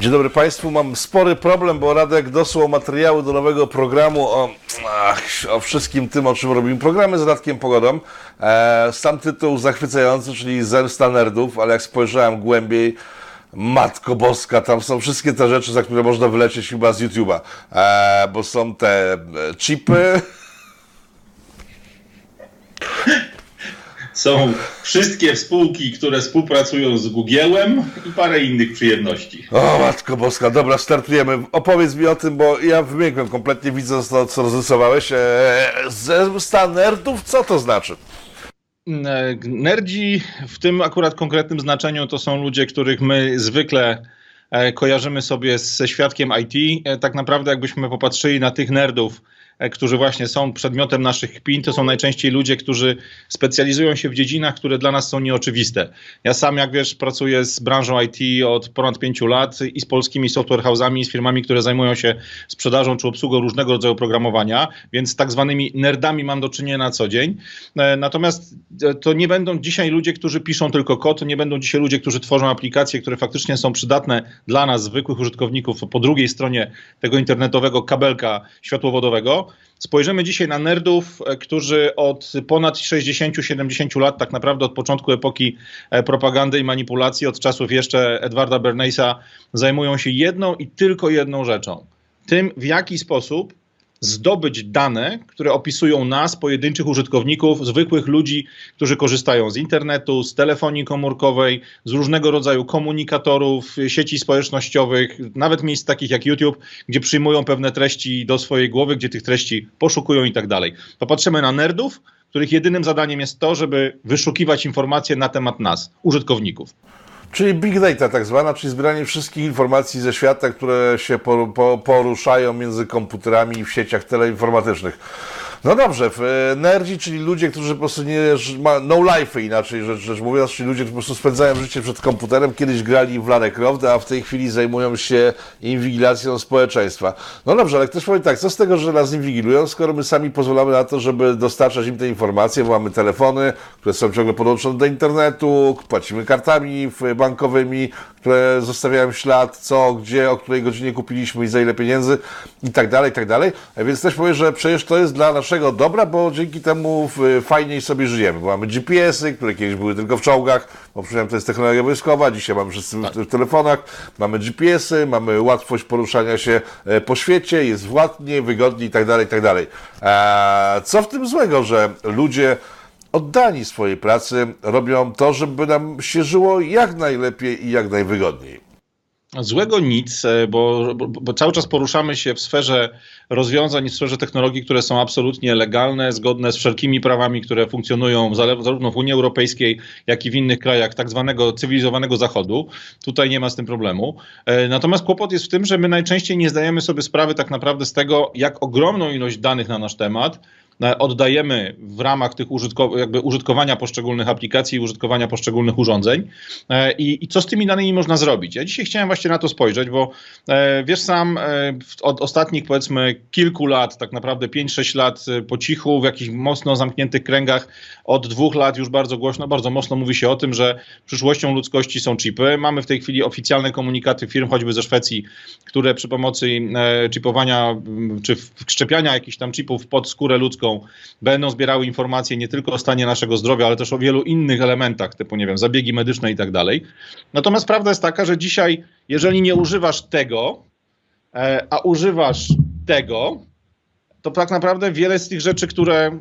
Dzień dobry Państwu. Mam spory problem, bo Radek dosłał materiały do nowego programu o, o wszystkim tym, o czym robimy programy z Radkiem Pogodą. E, sam tytuł zachwycający, czyli Zemsta Nerdów, ale jak spojrzałem głębiej, Matko Boska, tam są wszystkie te rzeczy, za które można wylecieć chyba z YouTube'a, e, bo są te e, chipy, Są wszystkie spółki, które współpracują z Google'em i parę innych przyjemności. O, Matko Boska, dobra, startujemy. Opowiedz mi o tym, bo ja wymiękłem kompletnie, widząc to, co rozrysowałeś. Eee, zemsta nerdów, co to znaczy? E, nerdzi w tym akurat konkretnym znaczeniu to są ludzie, których my zwykle e, kojarzymy sobie ze świadkiem IT. E, tak naprawdę, jakbyśmy popatrzyli na tych nerdów, E, którzy właśnie są przedmiotem naszych kpin, to są najczęściej ludzie, którzy specjalizują się w dziedzinach, które dla nas są nieoczywiste. Ja sam, jak wiesz, pracuję z branżą IT od ponad pięciu lat i z polskimi software house'ami, i z firmami, które zajmują się sprzedażą czy obsługą różnego rodzaju programowania, więc z tak zwanymi nerdami mam do czynienia na co dzień. E, natomiast e, to nie będą dzisiaj ludzie, którzy piszą tylko kod, to nie będą dzisiaj ludzie, którzy tworzą aplikacje, które faktycznie są przydatne dla nas, zwykłych użytkowników, po drugiej stronie tego internetowego kabelka światłowodowego, Spojrzymy dzisiaj na nerdów, e, którzy od ponad 60-70 lat, tak naprawdę od początku epoki e, propagandy i manipulacji, od czasów jeszcze Edwarda Bernays'a, zajmują się jedną i tylko jedną rzeczą. Tym, w jaki sposób zdobyć dane, które opisują nas, pojedynczych użytkowników, zwykłych ludzi, którzy korzystają z internetu, z telefonii komórkowej, z różnego rodzaju komunikatorów, sieci społecznościowych, nawet miejsc takich jak YouTube, gdzie przyjmują pewne treści do swojej głowy, gdzie tych treści poszukują i tak dalej. Popatrzymy na nerdów, których jedynym zadaniem jest to, żeby wyszukiwać informacje na temat nas, użytkowników. Czyli big data tak zwana, czyli zbieranie wszystkich informacji ze świata, które się poruszają między komputerami w sieciach teleinformatycznych. No dobrze, e, nerdzi, czyli ludzie, którzy po prostu nie no life inaczej rzecz, rzecz mówiąc, czyli ludzie, którzy po prostu spędzają życie przed komputerem, kiedyś grali w Lara Croft, a w tej chwili zajmują się inwigilacją społeczeństwa. No dobrze, ale ktoś powie tak, co z tego, że nas inwigilują, skoro my sami pozwalamy na to, żeby dostarczać im te informacje, bo mamy telefony, które są ciągle podłączone do internetu, płacimy kartami bankowymi, które zostawiają ślad, co, gdzie, o której godzinie kupiliśmy i za ile pieniędzy i tak dalej, i tak dalej. Więc ktoś powie, że przecież to jest dla naszego dobra, bo dzięki temu fajniej sobie żyjemy. Bo mamy GPS-y, które kiedyś były tylko w czołgach, bo przynajmniej to jest technologia wojskowa, dzisiaj mamy wszyscy tak. w telefonach, mamy GPS-y, mamy łatwość poruszania się e, po świecie, jest ładnie, wygodnie i tak dalej, i tak dalej. Co w tym złego, że ludzie oddani swojej pracy robią to, żeby nam się żyło jak najlepiej i jak najwygodniej. Złego nic, e, bo, bo, bo, cały czas poruszamy się w sferze rozwiązań, w sferze technologii, które są absolutnie legalne, zgodne z wszelkimi prawami, które funkcjonują zarówno w Unii Europejskiej, jak i w innych krajach tak zwanego cywilizowanego Zachodu. Tutaj nie ma z tym problemu. E, natomiast kłopot jest w tym, że my najczęściej nie zdajemy sobie sprawy tak naprawdę z tego, jak ogromną ilość danych na nasz temat oddajemy w ramach tych jakby użytkowania poszczególnych aplikacji i użytkowania poszczególnych urządzeń e, I, i co z tymi danymi można zrobić. Ja dzisiaj chciałem właśnie na to spojrzeć, bo e, wiesz sam, e, od ostatnich powiedzmy kilku lat, tak naprawdę 5-6 lat po cichu, w jakichś mocno zamkniętych kręgach, od dwóch lat już bardzo głośno, bardzo mocno mówi się o tym, że przyszłością ludzkości są chipy. Mamy w tej chwili oficjalne komunikaty firm, choćby ze Szwecji, które przy pomocy chipowania czy wszczepiania jakichś tam chipów pod skórę ludzką będą zbierały informacje nie tylko o stanie naszego zdrowia, ale też o wielu innych elementach, typu, nie wiem, zabiegi medyczne i tak dalej. Natomiast prawda jest taka, że dzisiaj, jeżeli nie używasz tego, e, a używasz tego, to tak naprawdę wiele z tych rzeczy, które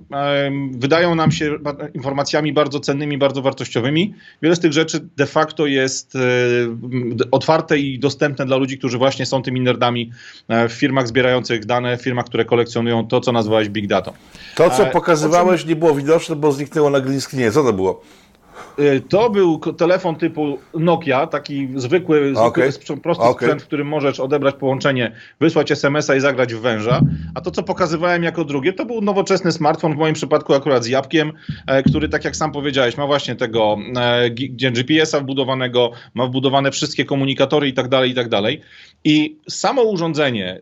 wydają nam się informacjami bardzo cennymi, bardzo wartościowymi, wiele z tych rzeczy de facto jest e, otwarte i dostępne dla ludzi, którzy właśnie są tymi nerdami e, w firmach zbierających dane, w firmach, które kolekcjonują to, co nazwałeś big data. To, co pokazywałeś, nie było widoczne, bo zniknęło na green screenie. Co to było? Y, to był telefon typu Nokia, taki zwykły, okay. zwykły prosty okay. sprzęt, w którym możesz odebrać połączenie, wysłać SMS-a i zagrać w węża. A to, co pokazywałem jako drugie, to był nowoczesny smartfon, w moim przypadku akurat z jabłkiem, e, który, tak jak sam powiedziałeś, ma właśnie tego e, GPS-a wbudowanego, ma wbudowane wszystkie komunikatory i tak dalej, i tak dalej. I samo urządzenie,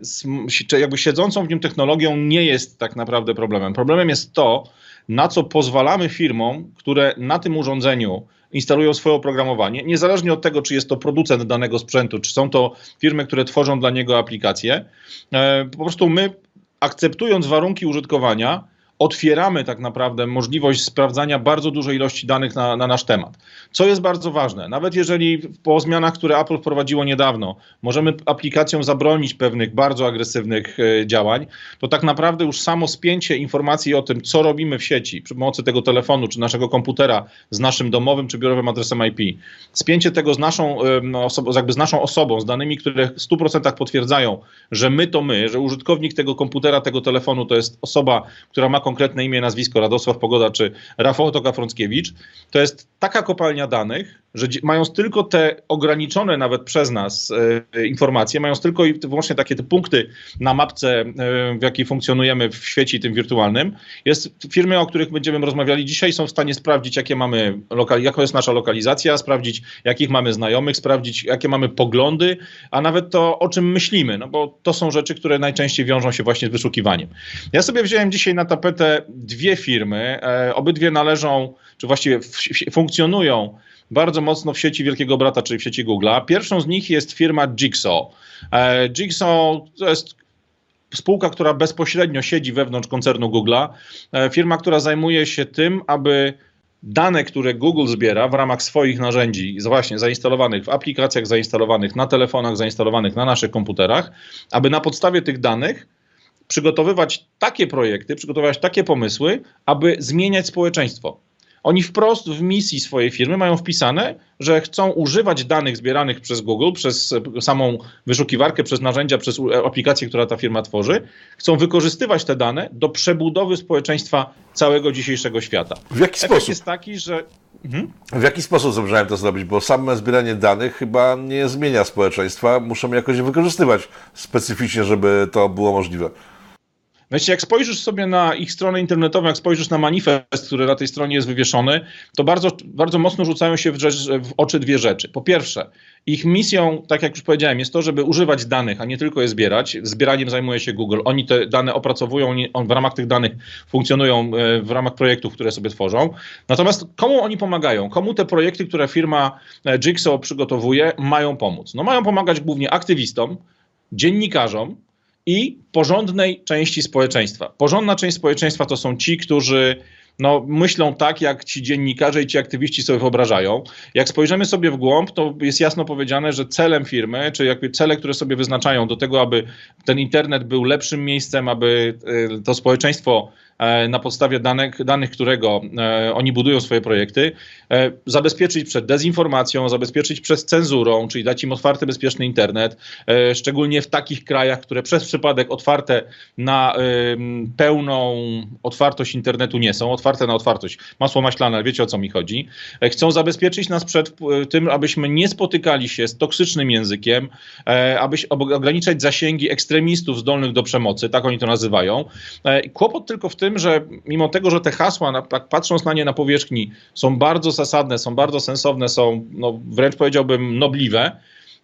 jakby siedzącą w nim technologią nie jest tak naprawdę problemem. Problemem jest to, na co pozwalamy firmom, które na tym urządzeniu instalują swoje oprogramowanie, niezależnie od tego, czy jest to producent danego sprzętu, czy są to firmy, które tworzą dla niego aplikacje. E, po prostu my, akceptując warunki użytkowania, otwieramy tak naprawdę możliwość sprawdzania bardzo dużej ilości danych na, na, nasz temat. Co jest bardzo ważne, nawet jeżeli po zmianach, które Apple wprowadziło niedawno, możemy aplikacjom zabronić pewnych bardzo agresywnych e, działań, to tak naprawdę już samo spięcie informacji o tym, co robimy w sieci przy pomocy tego telefonu czy naszego komputera z naszym domowym czy biurowym adresem IP, spięcie tego z naszą, osobą, jakby z naszą osobą, z danymi, które w 100% potwierdzają, że my to my, że użytkownik tego komputera, tego telefonu to jest osoba, która ma konkretne imię, nazwisko, Radosław Pogoda czy Rafał Toka-Frąckiewicz, to jest taka kopalnia danych, że mając tylko te ograniczone nawet przez nas e, informacje, mając tylko i wyłącznie takie te punkty na mapce, e, w jakiej funkcjonujemy w świecie tym wirtualnym, jest firmy, o których będziemy rozmawiali dzisiaj, są w stanie sprawdzić, jakie mamy, jaka jest nasza lokalizacja, sprawdzić, jakich mamy znajomych, sprawdzić, jakie mamy poglądy, a nawet to, o czym myślimy, no bo to są rzeczy, które najczęściej wiążą się właśnie z wyszukiwaniem. Ja sobie wziąłem dzisiaj na tapetę dwie firmy, e, obydwie należą, czy właściwie funkcjonują bardzo mocno w sieci Wielkiego Brata, czyli w sieci Google'a. Pierwszą z nich jest firma Jigsaw. E, Jigsaw to jest spółka, która bezpośrednio siedzi wewnątrz koncernu Google'a. E, firma, która zajmuje się tym, aby dane, które Google zbiera w ramach swoich narzędzi, właśnie zainstalowanych w aplikacjach, zainstalowanych na telefonach, zainstalowanych na naszych komputerach, aby na podstawie tych danych przygotowywać takie projekty, przygotowywać takie pomysły, aby zmieniać społeczeństwo. Oni wprost w misji swojej firmy mają wpisane, że chcą używać danych zbieranych przez Google, przez samą wyszukiwarkę, przez narzędzia, przez aplikację, która ta firma tworzy. Chcą wykorzystywać te dane do przebudowy społeczeństwa całego dzisiejszego świata. W jaki Efekt sposób? jest taki, że. Mhm. W jaki sposób zamierzałem to zrobić? Bo same zbieranie danych chyba nie zmienia społeczeństwa. Muszą jakoś wykorzystywać specyficznie, żeby to było możliwe. Wiecie, jak spojrzysz sobie na ich stronę internetową, jak spojrzysz na manifest, który na tej stronie jest wywieszony, to bardzo, bardzo mocno rzucają się w, rzecz, w oczy dwie rzeczy. Po pierwsze, ich misją, tak jak już powiedziałem, jest to, żeby używać danych, a nie tylko je zbierać. Zbieraniem zajmuje się Google. Oni te dane opracowują, w ramach tych danych funkcjonują e, w ramach projektów, które sobie tworzą. Natomiast komu oni pomagają? Komu te projekty, które firma e, Jigsaw przygotowuje, mają pomóc? No mają pomagać głównie aktywistom, dziennikarzom, i porządnej części społeczeństwa. Porządna część społeczeństwa to są ci, którzy no, myślą tak, jak ci dziennikarze i ci aktywiści sobie wyobrażają. Jak spojrzymy sobie w głąb, to jest jasno powiedziane, że celem firmy, czy jakby cele, które sobie wyznaczają do tego, aby ten internet był lepszym miejscem, aby y, to społeczeństwo na podstawie danych, danych którego e, oni budują swoje projekty, e, zabezpieczyć przed dezinformacją, zabezpieczyć przed cenzurą, czyli dać im otwarty, bezpieczny internet, szczególnie w takich krajach, które przez przypadek otwarte na pełną otwartość internetu nie są, otwarte na otwartość. Masło maślane, wiecie o co mi chodzi. Chcą zabezpieczyć nas przed tym, abyśmy nie spotykali się z toksycznym językiem, aby ograniczać zasięgi ekstremistów zdolnych do przemocy, tak oni to nazywają. Kłopot tylko w tym, tym, że mimo tego, że te hasła, tak patrząc na nie na powierzchni, są bardzo zasadne, są bardzo sensowne, są no, wręcz powiedziałbym nobliwe,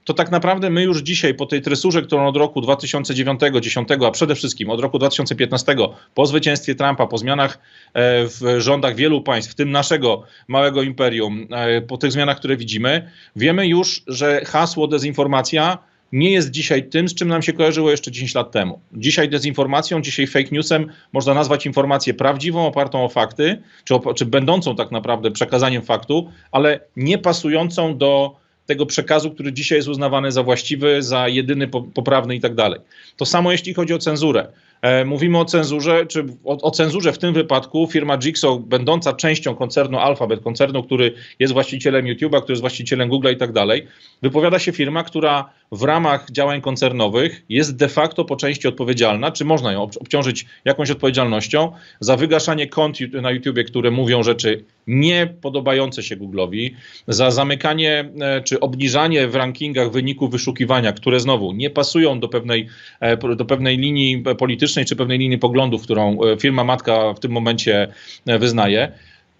to tak naprawdę my już dzisiaj po tej tresurze, którą od roku 2009, 10, a przede wszystkim od roku 2015, po zwycięstwie Trumpa, po zmianach e, w rządach wielu państw, w tym naszego małego imperium, e, po tych zmianach, które widzimy, wiemy już, że hasło dezinformacja nie jest dzisiaj tym, z czym nam się kojarzyło jeszcze 10 lat temu. Dzisiaj dezinformacją, dzisiaj fake newsem można nazwać informację prawdziwą, opartą o fakty, czy, czy będącą tak naprawdę przekazaniem faktu, ale nie pasującą do tego przekazu, który dzisiaj jest uznawany za właściwy, za jedyny poprawny i tak dalej. To samo jeśli chodzi o cenzurę. E, mówimy o cenzurze, czy o, o, cenzurze w tym wypadku firma Jigsaw, będąca częścią koncernu Alphabet, koncernu, który jest właścicielem YouTube'a, który jest właścicielem Google i tak dalej, wypowiada się firma, która w ramach działań koncernowych jest de facto po części odpowiedzialna, czy można ją obciążyć jakąś odpowiedzialnością za wygaszanie kont na YouTubie, które mówią rzeczy niepodobające się Google'owi, za zamykanie e, czy obniżanie w rankingach wyników wyszukiwania, które znowu nie pasują do pewnej, e, do pewnej linii politycznej czy pewnej linii poglądów, którą e, firma matka w tym momencie wyznaje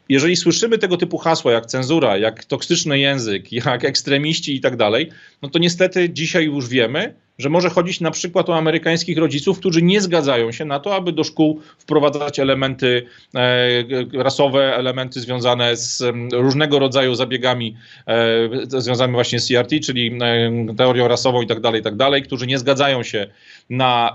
jeżeli słyszymy tego typu hasła jak cenzura, jak toksyczny język, jak ekstremiści i tak dalej, no to niestety dzisiaj już wiemy, że może chodzić na przykład o amerykańskich rodziców, którzy nie zgadzają się na to, aby do szkół wprowadzać elementy e, rasowe, elementy związane z różnego rodzaju zabiegami e, związanymi właśnie z CRT, czyli e, teorią rasową i tak dalej, tak dalej, którzy nie zgadzają się na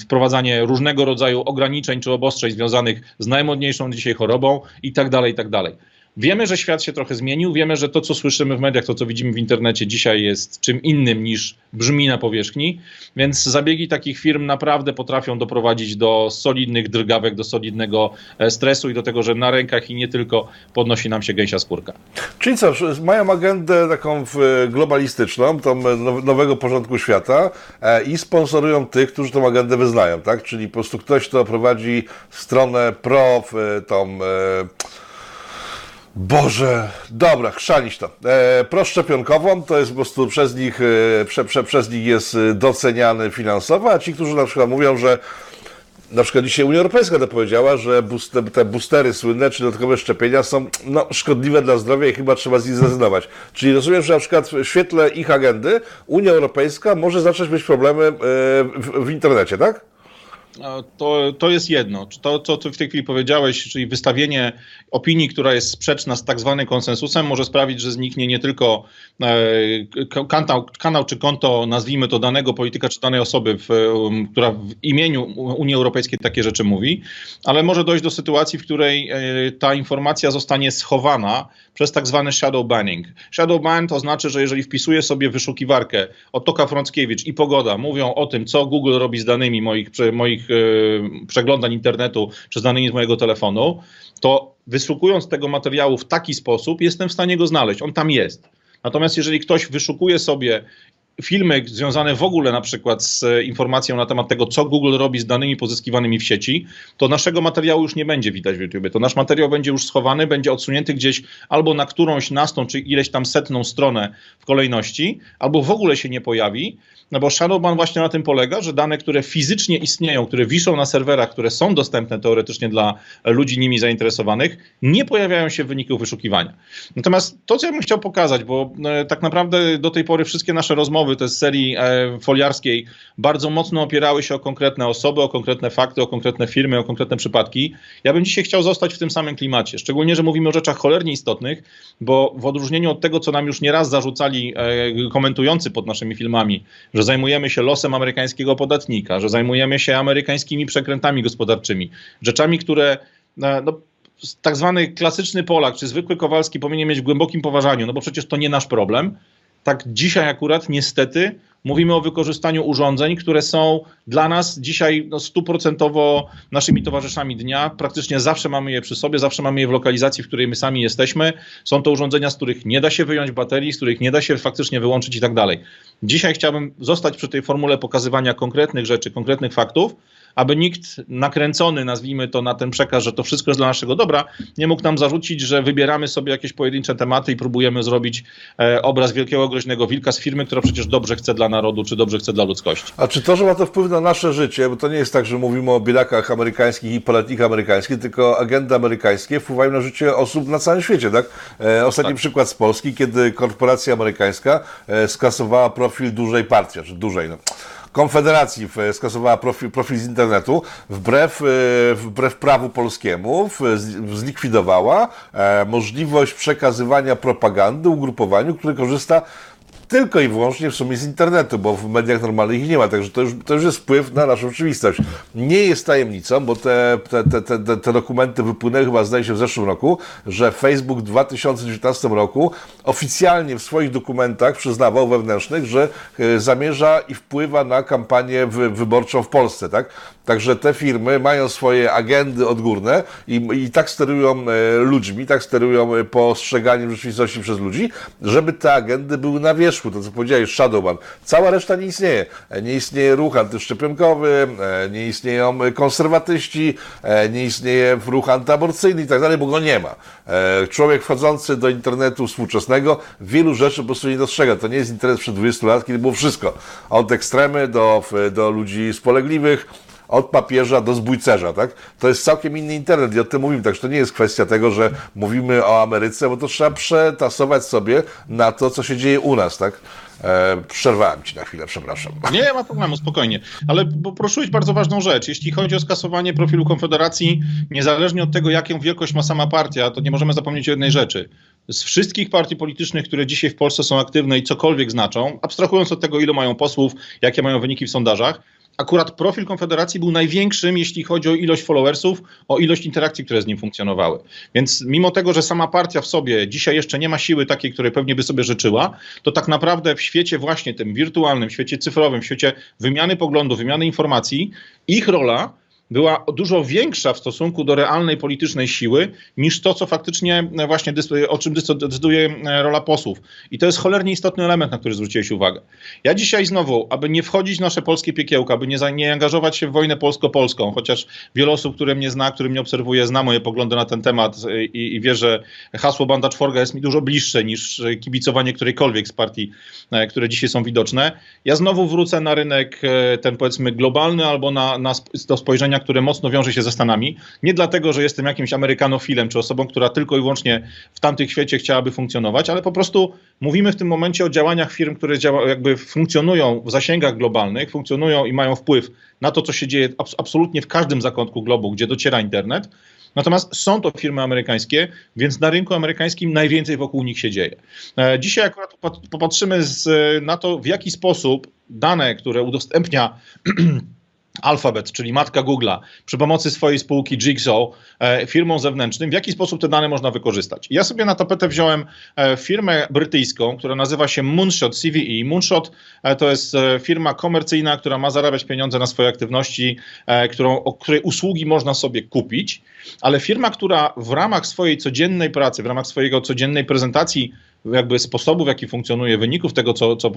wprowadzanie różnego rodzaju ograniczeń czy obostrzeń związanych z najmodniejszą dzisiaj chorobą i tak dalej, i tak dalej. Wiemy, że świat się trochę zmienił, wiemy, że to, co słyszymy w mediach, to, co widzimy w internecie dzisiaj jest czym innym niż brzmi na powierzchni, więc zabiegi takich firm naprawdę potrafią doprowadzić do solidnych drgawek, do solidnego e, stresu i do tego, że na rękach i nie tylko podnosi nam się gęsia skórka. Czyli co, mają agendę taką globalistyczną, tą nowego porządku świata e, i sponsorują tych, którzy tą agendę wyznają, tak? Czyli po prostu ktoś, kto prowadzi stronę pro, tą Boże, dobra, chrzanić to. E, proszczepionkową to jest po prostu przez nich, e, prze, prze, przez nich jest doceniany finansowo, a ci, którzy na przykład mówią, że na przykład dzisiaj Unia Europejska to powiedziała, że booster, te boostery słynne, czy dodatkowe szczepienia są no, szkodliwe dla zdrowia i chyba trzeba z nich zrezygnować. Czyli rozumiem, że na przykład w świetle ich agendy Unia Europejska może zacząć mieć problemy e, w, w internecie, tak? To, to jest jedno. To, co ty w tej chwili powiedziałeś, czyli wystawienie opinii, która jest sprzeczna z tak zwanym konsensusem, może sprawić, że zniknie nie tylko e, kanał, kanał czy konto, nazwijmy to danego polityka czy danej osoby, w, um, która w imieniu Unii Europejskiej takie rzeczy mówi, ale może dojść do sytuacji, w której e, ta informacja zostanie schowana przez tak zwany shadow banning. Shadow ban to znaczy, że jeżeli wpisuję sobie wyszukiwarkę Otoka Frąckiewicz i Pogoda mówią o tym, co Google robi z danymi moich, moich e, przeglądań internetu czy z danymi z mojego telefonu, to wyszukując tego materiału w taki sposób, jestem w stanie go znaleźć. On tam jest. Natomiast jeżeli ktoś wyszukuje sobie filmy związane w ogóle na przykład z informacją na temat tego, co Google robi z danymi pozyskiwanymi w sieci, to naszego materiału już nie będzie widać w YouTube. To nasz materiał będzie już schowany, będzie odsunięty gdzieś albo na którąś nastą, czy ileś tam setną stronę w kolejności, albo w ogóle się nie pojawi, no bo Shadowban właśnie na tym polega, że dane, które fizycznie istnieją, które wiszą na serwerach, które są dostępne teoretycznie dla ludzi nimi zainteresowanych, nie pojawiają się w wyniku wyszukiwania. Natomiast to, co ja bym chciał pokazać, bo e, tak naprawdę do tej pory wszystkie nasze rozmowy, te z serii e, foliarskiej, bardzo mocno opierały się o konkretne osoby, o konkretne fakty, o konkretne firmy, o konkretne przypadki. Ja bym dzisiaj chciał zostać w tym samym klimacie, szczególnie, że mówimy o rzeczach cholernie istotnych, bo w odróżnieniu od tego, co nam już nieraz zarzucali e, komentujący pod naszymi filmami, że zajmujemy się losem amerykańskiego podatnika, że zajmujemy się amerykańskimi przekrętami gospodarczymi, rzeczami, które e, no, tak zwany klasyczny Polak czy zwykły Kowalski powinien mieć w głębokim poważaniu, no bo przecież to nie nasz problem. Tak dzisiaj akurat niestety Mówimy o wykorzystaniu urządzeń, które są dla nas dzisiaj no, stuprocentowo naszymi towarzyszami dnia. Praktycznie zawsze mamy je przy sobie, zawsze mamy je w lokalizacji, w której my sami jesteśmy. Są to urządzenia, z których nie da się wyjąć baterii, z których nie da się faktycznie wyłączyć i tak dalej. Dzisiaj chciałbym zostać przy tej formule pokazywania konkretnych rzeczy, konkretnych faktów, aby nikt nakręcony, nazwijmy to, na ten przekaz, że to wszystko jest dla naszego dobra, nie mógł nam zarzucić, że wybieramy sobie jakieś pojedyncze tematy i próbujemy zrobić e, obraz wielkiego groźnego wilka z firmy, która przecież dobrze chce dla narodu, czy dobrze chce dla ludzkości. A czy to, że ma to wpływ na nasze życie, bo to nie jest tak, że mówimy o bielakach amerykańskich i poletnikach amerykańskich, tylko agendy amerykańskie wpływają na życie osób na całym świecie, tak? E, ostatni tak. przykład z Polski, kiedy korporacja amerykańska e, skasowała profil dużej partii, czy dużej, no. Konfederacji skasowała profil, profil z internetu, wbrew, e, wbrew prawu polskiemu zlikwidowała e, możliwość przekazywania propagandy ugrupowaniu, które korzysta tylko i wyłącznie w sumie z internetu, bo w mediach normalnych ich nie ma, także to już, to już jest wpływ na naszą rzeczywistość. Nie jest tajemnicą, bo te, te, te, te, te dokumenty wypłynęły chyba zdaje się w zeszłym roku, że Facebook w 2019 roku oficjalnie w swoich dokumentach przyznawał wewnętrznych, że e, zamierza i wpływa na kampanię wyborczą w Polsce, tak? Także te firmy mają swoje agendy odgórne i, i tak sterują e, ludźmi, tak sterują e, postrzeganiem rzeczywistości przez ludzi, żeby te agendy były na wierzchu to co powiedziałeś, Shadowban. Cała reszta nie istnieje. Nie istnieje ruch antyszczepionkowy, e, nie istnieją konserwatyści, e, nie istnieje ruch antyaborcyjny i tak dalej, bo go nie ma. E, człowiek wchodzący do internetu współczesnego wielu rzeczy po prostu nie dostrzega. To nie jest internet przed 20 lat, kiedy było wszystko. Od ekstremy do, do ludzi spolegliwych, od papieża do zbójcerza, tak? To jest całkiem inny internet i o tym mówimy, także to nie jest kwestia tego, że mówimy o Ameryce, bo to trzeba przetasować sobie na to, co się dzieje u nas, tak? E, przerwałem ci na chwilę, przepraszam. Nie, ma problemu, spokojnie. Ale poruszyłeś bardzo ważną rzecz. Jeśli chodzi o skasowanie profilu Konfederacji, niezależnie od tego, jaką wielkość ma sama partia, to nie możemy zapomnieć o jednej rzeczy. Z wszystkich partii politycznych, które dzisiaj w Polsce są aktywne i cokolwiek znaczą, abstrahując od tego, ilu mają posłów, jakie mają wyniki w sondażach, akurat profil Konfederacji był największym, jeśli chodzi o ilość followersów, o ilość interakcji, które z nim funkcjonowały. Więc mimo tego, że sama partia w sobie dzisiaj jeszcze nie ma siły takiej, której pewnie by sobie życzyła, to tak naprawdę w świecie właśnie tym wirtualnym, świecie cyfrowym, w świecie wymiany poglądów, wymiany informacji, ich rola była dużo większa w stosunku do realnej politycznej siły niż to, co faktycznie właśnie o czym decyduje rola posłów. I to jest cholernie istotny element, na który zwróciłeś uwagę. Ja dzisiaj znowu, aby nie wchodzić w nasze polskie piekiełka, aby nie, nie angażować się w wojnę polsko-polską, chociaż wiele osób, które mnie zna, które mnie obserwuje, zna moje poglądy na ten temat i, i wie, że hasło banda czworga jest mi dużo bliższe niż kibicowanie którejkolwiek z partii, e, które dzisiaj są widoczne. Ja znowu wrócę na rynek e, ten powiedzmy globalny albo na, na do spojrzenia które mocno wiąże się ze Stanami. Nie dlatego, że jestem jakimś amerykanofilem czy osobą, która tylko i wyłącznie w tamtych świecie chciałaby funkcjonować, ale po prostu mówimy w tym momencie o działaniach firm, które działa, jakby funkcjonują w zasięgach globalnych, funkcjonują i mają wpływ na to, co się dzieje absolutnie w każdym zakątku globu, gdzie dociera internet. Natomiast są to firmy amerykańskie, więc na rynku amerykańskim najwięcej wokół nich się dzieje. E, dzisiaj akurat popatrzymy z, na to, w jaki sposób dane, które udostępnia Alphabet, czyli matka Google'a, przy pomocy swojej spółki Jigsaw, e, firmą zewnętrznym, w jaki sposób te dane można wykorzystać. Ja sobie na tapetę wziąłem e, firmę brytyjską, która nazywa się Moonshot CVE. Moonshot e, to jest firma komercyjna, która ma zarabiać pieniądze na swoje aktywności, którą, o której usługi można sobie kupić, ale firma, która w ramach swojej codziennej pracy, w ramach swojego codziennej prezentacji jakby sposobu, w jaki funkcjonuje, wyników tego, co, co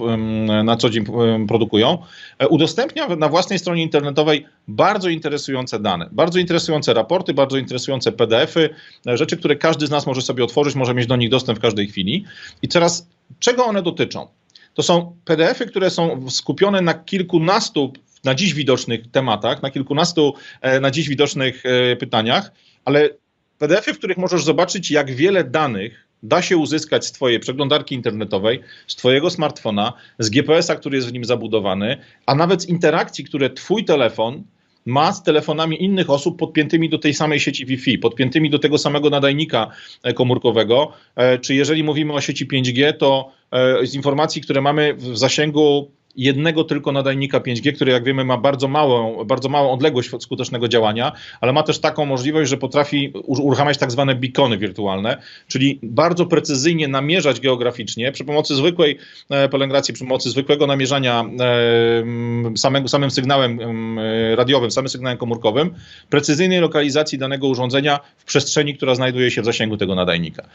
na co dzień produkują, e, udostępnia na własnej stronie internetowej bardzo interesujące dane, bardzo interesujące raporty, bardzo interesujące PDFy, e, rzeczy, które każdy z nas może sobie otworzyć, może mieć do nich dostęp w każdej chwili. I teraz, czego one dotyczą? To są PDFy, które są skupione na kilkunastu na dziś widocznych tematach, na kilkunastu e, na dziś widocznych pytaniach, ale PDFy, w których możesz zobaczyć, jak wiele danych da się uzyskać z Twojej przeglądarki internetowej, z Twojego smartfona, z GPS-a, który jest w nim zabudowany, a nawet z interakcji, które Twój telefon ma z telefonami innych osób podpiętymi do tej samej sieci Wi-Fi, podpiętymi do tego samego nadajnika e, komórkowego. E, czy jeżeli mówimy o sieci 5G, to e, z informacji, które mamy w zasięgu jednego tylko nadajnika 5G, który jak wiemy ma bardzo małą, bardzo małą odległość od skutecznego działania, ale ma też taką możliwość, że potrafi uruchamiać tak zwane beacony wirtualne, czyli bardzo precyzyjnie namierzać geograficznie przy pomocy zwykłej e, pielęgnacji, przy pomocy zwykłego namierzania e, samego, samym sygnałem e, radiowym, samym sygnałem komórkowym, precyzyjnej lokalizacji danego urządzenia w przestrzeni, która znajduje się w zasięgu tego nadajnika.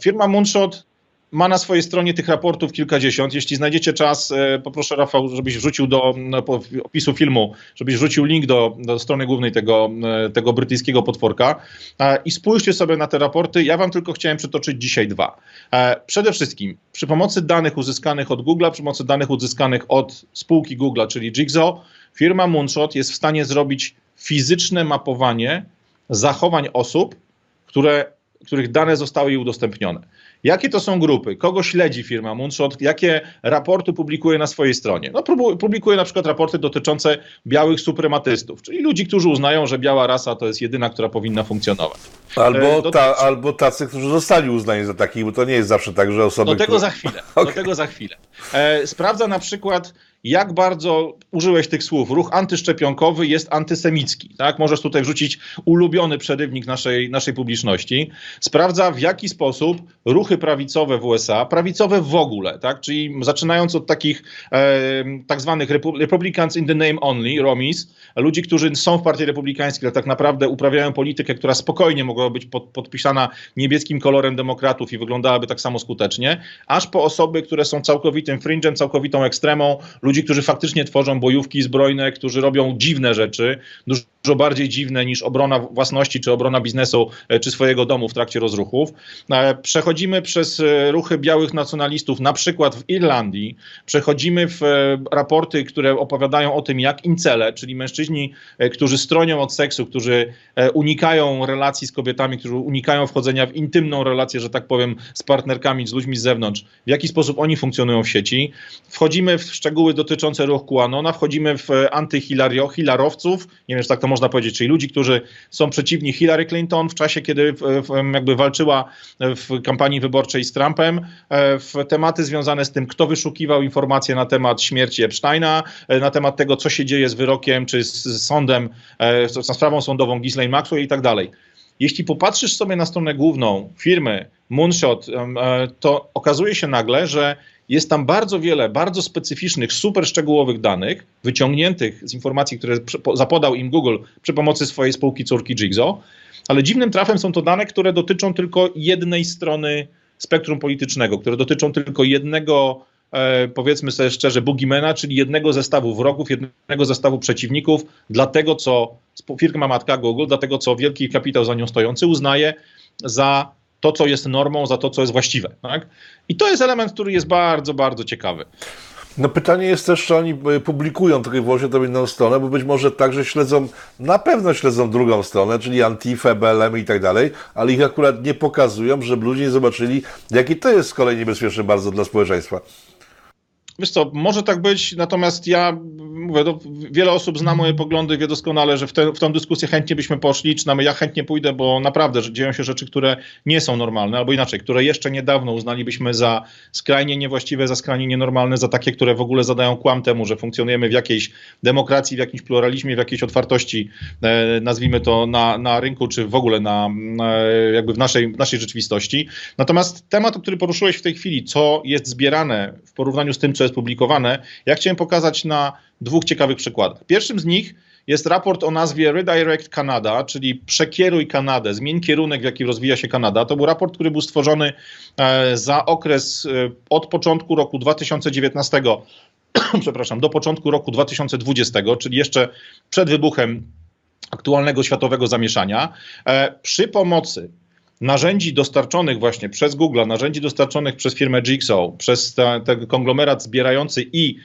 Firma Moonshot ma na swojej stronie tych raportów kilkadziesiąt. Jeśli znajdziecie czas, e, poproszę Rafał, żebyś wrzucił do opisu filmu, żebyś wrzucił link do, do strony głównej tego, e, tego brytyjskiego potworka i spójrzcie sobie na te raporty. Ja wam tylko chciałem przytoczyć dzisiaj dwa. E, przede wszystkim przy pomocy danych uzyskanych od Google, przy pomocy danych uzyskanych od spółki Google, czyli Jigsaw, firma Moonshot jest w stanie zrobić fizyczne mapowanie zachowań osób, które, których dane zostały jej udostępnione. Jakie to są grupy? Kogo śledzi firma Moonshot? Jakie raporty publikuje na swojej stronie? No, publikuje na przykład raporty dotyczące białych suprematystów, czyli ludzi, którzy uznają, że biała rasa to jest jedyna, która powinna funkcjonować. Albo, e, ta, albo tacy, którzy zostali uznani za takich, bo to nie jest zawsze tak, że osoby. Do tego które... za chwilę. Okay. Do tego za chwilę. E, sprawdza na przykład jak bardzo użyłeś tych słów. Ruch antyszczepionkowy jest antysemicki. Tak? Możesz tutaj wrzucić ulubiony przerywnik naszej, naszej publiczności. Sprawdza, w jaki sposób ruchy prawicowe w USA, prawicowe w ogóle, tak? czyli zaczynając od takich e, tak zwanych Republicans in the name only, Romis, ludzi, którzy są w partii republikańskiej, ale tak naprawdę uprawiają politykę, która spokojnie mogła być pod, podpisana niebieskim kolorem demokratów i wyglądałaby tak samo skutecznie, aż po osoby, które są całkowitym fringe'em, całkowitą ekstremą, ludzi, którzy faktycznie tworzą bojówki zbrojne, którzy robią dziwne rzeczy, dużo bardziej dziwne niż obrona własności, czy obrona biznesu, e, czy swojego domu w trakcie rozruchów. E, przechodzimy przez e, ruchy białych nacjonalistów, na przykład w Irlandii, przechodzimy w raporty, które opowiadają o tym, jak incele, czyli mężczyźni, którzy stronią od seksu, którzy unikają relacji z kobietami, którzy unikają wchodzenia w intymną relację, że tak powiem, z partnerkami, z ludźmi z zewnątrz, w jaki sposób oni funkcjonują w sieci. Wchodzimy w szczegóły dotyczące ruchu QAnona, wchodzimy w antyhilarowców, nie wiem, czy tak to można powiedzieć, czyli ludzi, którzy są przeciwni Hillary Clinton w czasie, kiedy jakby walczyła w kampanii wyborczej z Trumpem, e, w tematy związane z tym, kto wyszukiwał informacje na temat śmierci Epsteina, e, na temat tego, co się dzieje z wyrokiem, czy z sądem, e, z sprawą sądową Ghislaine Maxwell i tak dalej. Jeśli popatrzysz sobie na stronę główną firmy Moonshot, to okazuje się nagle, że jest tam bardzo wiele bardzo specyficznych, super szczegółowych danych, wyciągniętych z informacji, które zapodał im Google przy pomocy swojej spółki córki Jigsaw, ale dziwnym trafem są to dane, które dotyczą tylko jednej strony spektrum politycznego, które dotyczą tylko jednego, e, powiedzmy sobie szczerze, boogiemana, czyli jednego zestawu wrogów, jednego zestawu przeciwników, dlatego co firma matka Google, dlatego co wielki kapitał za nią stojący uznaje za to, co jest normą, za to, co jest właściwe. Tak? I to jest element, który jest bardzo, bardzo ciekawy. No pytanie jest też, czy oni e, publikują tylko i wyłącznie tę inną stronę, bo być może także śledzą, na pewno śledzą drugą stronę, czyli Antifę, BLM i tak dalej, ale ich akurat nie pokazują, żeby ludzie nie zobaczyli, jaki to jest z kolei niebezpieczne bardzo dla społeczeństwa. Wiesz co, może tak być, natomiast ja mówię, no, wiele osób zna moje poglądy, wie doskonale, że w, te, w tą dyskusję chętnie byśmy poszli, czy nawet ja chętnie pójdę, bo naprawdę że dzieją się rzeczy, które nie są normalne, albo inaczej, które jeszcze niedawno uznalibyśmy za skrajnie niewłaściwe, za skrajnie nienormalne, za takie, które w ogóle zadają kłam temu, że funkcjonujemy w jakiejś demokracji, w jakimś pluralizmie, w jakiejś otwartości, e, nazwijmy to na, na rynku, czy w ogóle na, na, jakby w naszej, w naszej rzeczywistości. Natomiast temat, który poruszyłeś w tej chwili, co jest zbierane w porównaniu z tym, co jest publikowane, ja chciałem pokazać na dwóch ciekawych przykładach. Pierwszym z nich jest raport o nazwie Redirect Canada, czyli przekieruj Kanadę, zmień kierunek, w jaki rozwija się Kanada. To był raport, który był stworzony e, za okres e, od początku roku 2019 przepraszam, do początku roku 2020, czyli jeszcze przed wybuchem aktualnego światowego zamieszania, e, przy pomocy narzędzi dostarczonych właśnie przez Google, narzędzi dostarczonych przez firmę Jigsaw, przez ten konglomerat zbierający i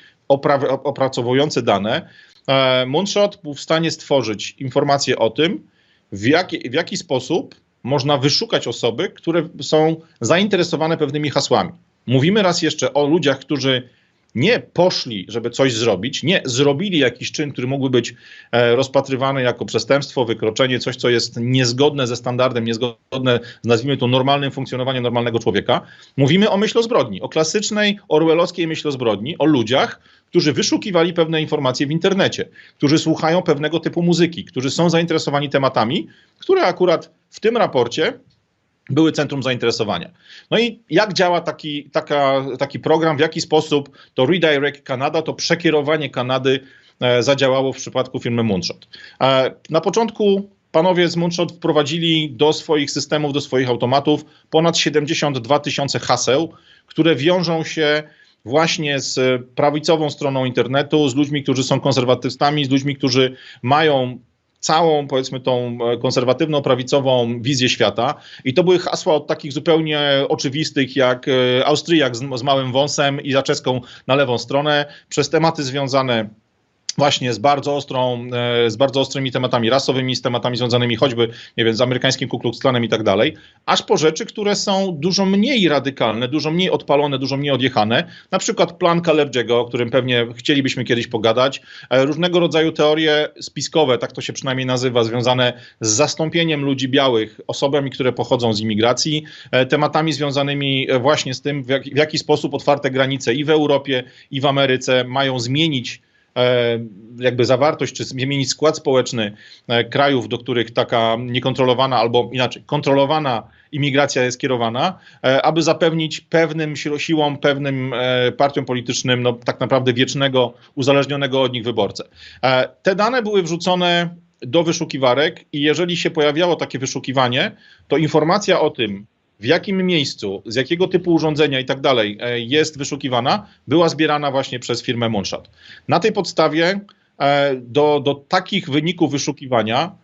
opracowujący dane, e, Moonshot był w stanie stworzyć informacje o tym, w jaki, w jaki sposób można wyszukać osoby, które są zainteresowane pewnymi hasłami. Mówimy raz jeszcze o ludziach, którzy nie poszli, żeby coś zrobić, nie zrobili jakiś czyn, który mógłby być e, rozpatrywany jako przestępstwo, wykroczenie, coś, co jest niezgodne ze standardem, niezgodne z, nazwijmy to, normalnym funkcjonowaniem normalnego człowieka. Mówimy o myślozbrodni, o klasycznej orwellowskiej myślozbrodni, o ludziach, którzy wyszukiwali pewne informacje w internecie, którzy słuchają pewnego typu muzyki, którzy są zainteresowani tematami, które akurat w tym raporcie były centrum zainteresowania. No i jak działa taki, taka, taki program, w jaki sposób to Redirect Canada, to przekierowanie Kanady e, zadziałało w przypadku firmy Moonshot. E, na początku panowie z Moonshot wprowadzili do swoich systemów, do swoich automatów ponad 72 tysiące haseł, które wiążą się właśnie z prawicową stroną internetu, z ludźmi, którzy są konserwatystami, z ludźmi, którzy mają całą, powiedzmy, tą e, konserwatywną, prawicową wizję świata. I to były hasła od takich zupełnie oczywistych, jak e, Austriak z, z małym wąsem i zaczeską na lewą stronę, przez tematy związane właśnie z bardzo ostrą, e, z bardzo ostrymi tematami rasowymi, z tematami związanymi choćby, nie wiem, z amerykańskim Ku Klux Klanem i tak dalej, aż po rzeczy, które są dużo mniej radykalne, dużo mniej odpalone, dużo mniej odjechane, na przykład plan Kalergiego, o którym pewnie chcielibyśmy kiedyś pogadać, e, różnego rodzaju teorie spiskowe, tak to się przynajmniej nazywa, związane z zastąpieniem ludzi białych osobami, które pochodzą z imigracji, e, tematami związanymi właśnie z tym, w jaki, w jaki sposób otwarte granice i w Europie, i w Ameryce mają zmienić jakby zawartość, czy zmienić skład społeczny e, krajów, do których taka niekontrolowana albo inaczej, kontrolowana imigracja jest kierowana, e, aby zapewnić pewnym siłom, pewnym partiom politycznym, no tak naprawdę wiecznego, uzależnionego od nich wyborcę. Te dane były wrzucone do wyszukiwarek i jeżeli się pojawiało takie wyszukiwanie, to informacja o tym, w jakim miejscu, z jakiego typu urządzenia i tak dalej e, jest wyszukiwana, była zbierana właśnie przez firmę Moonshot. Na tej podstawie e, do, do takich wyników wyszukiwania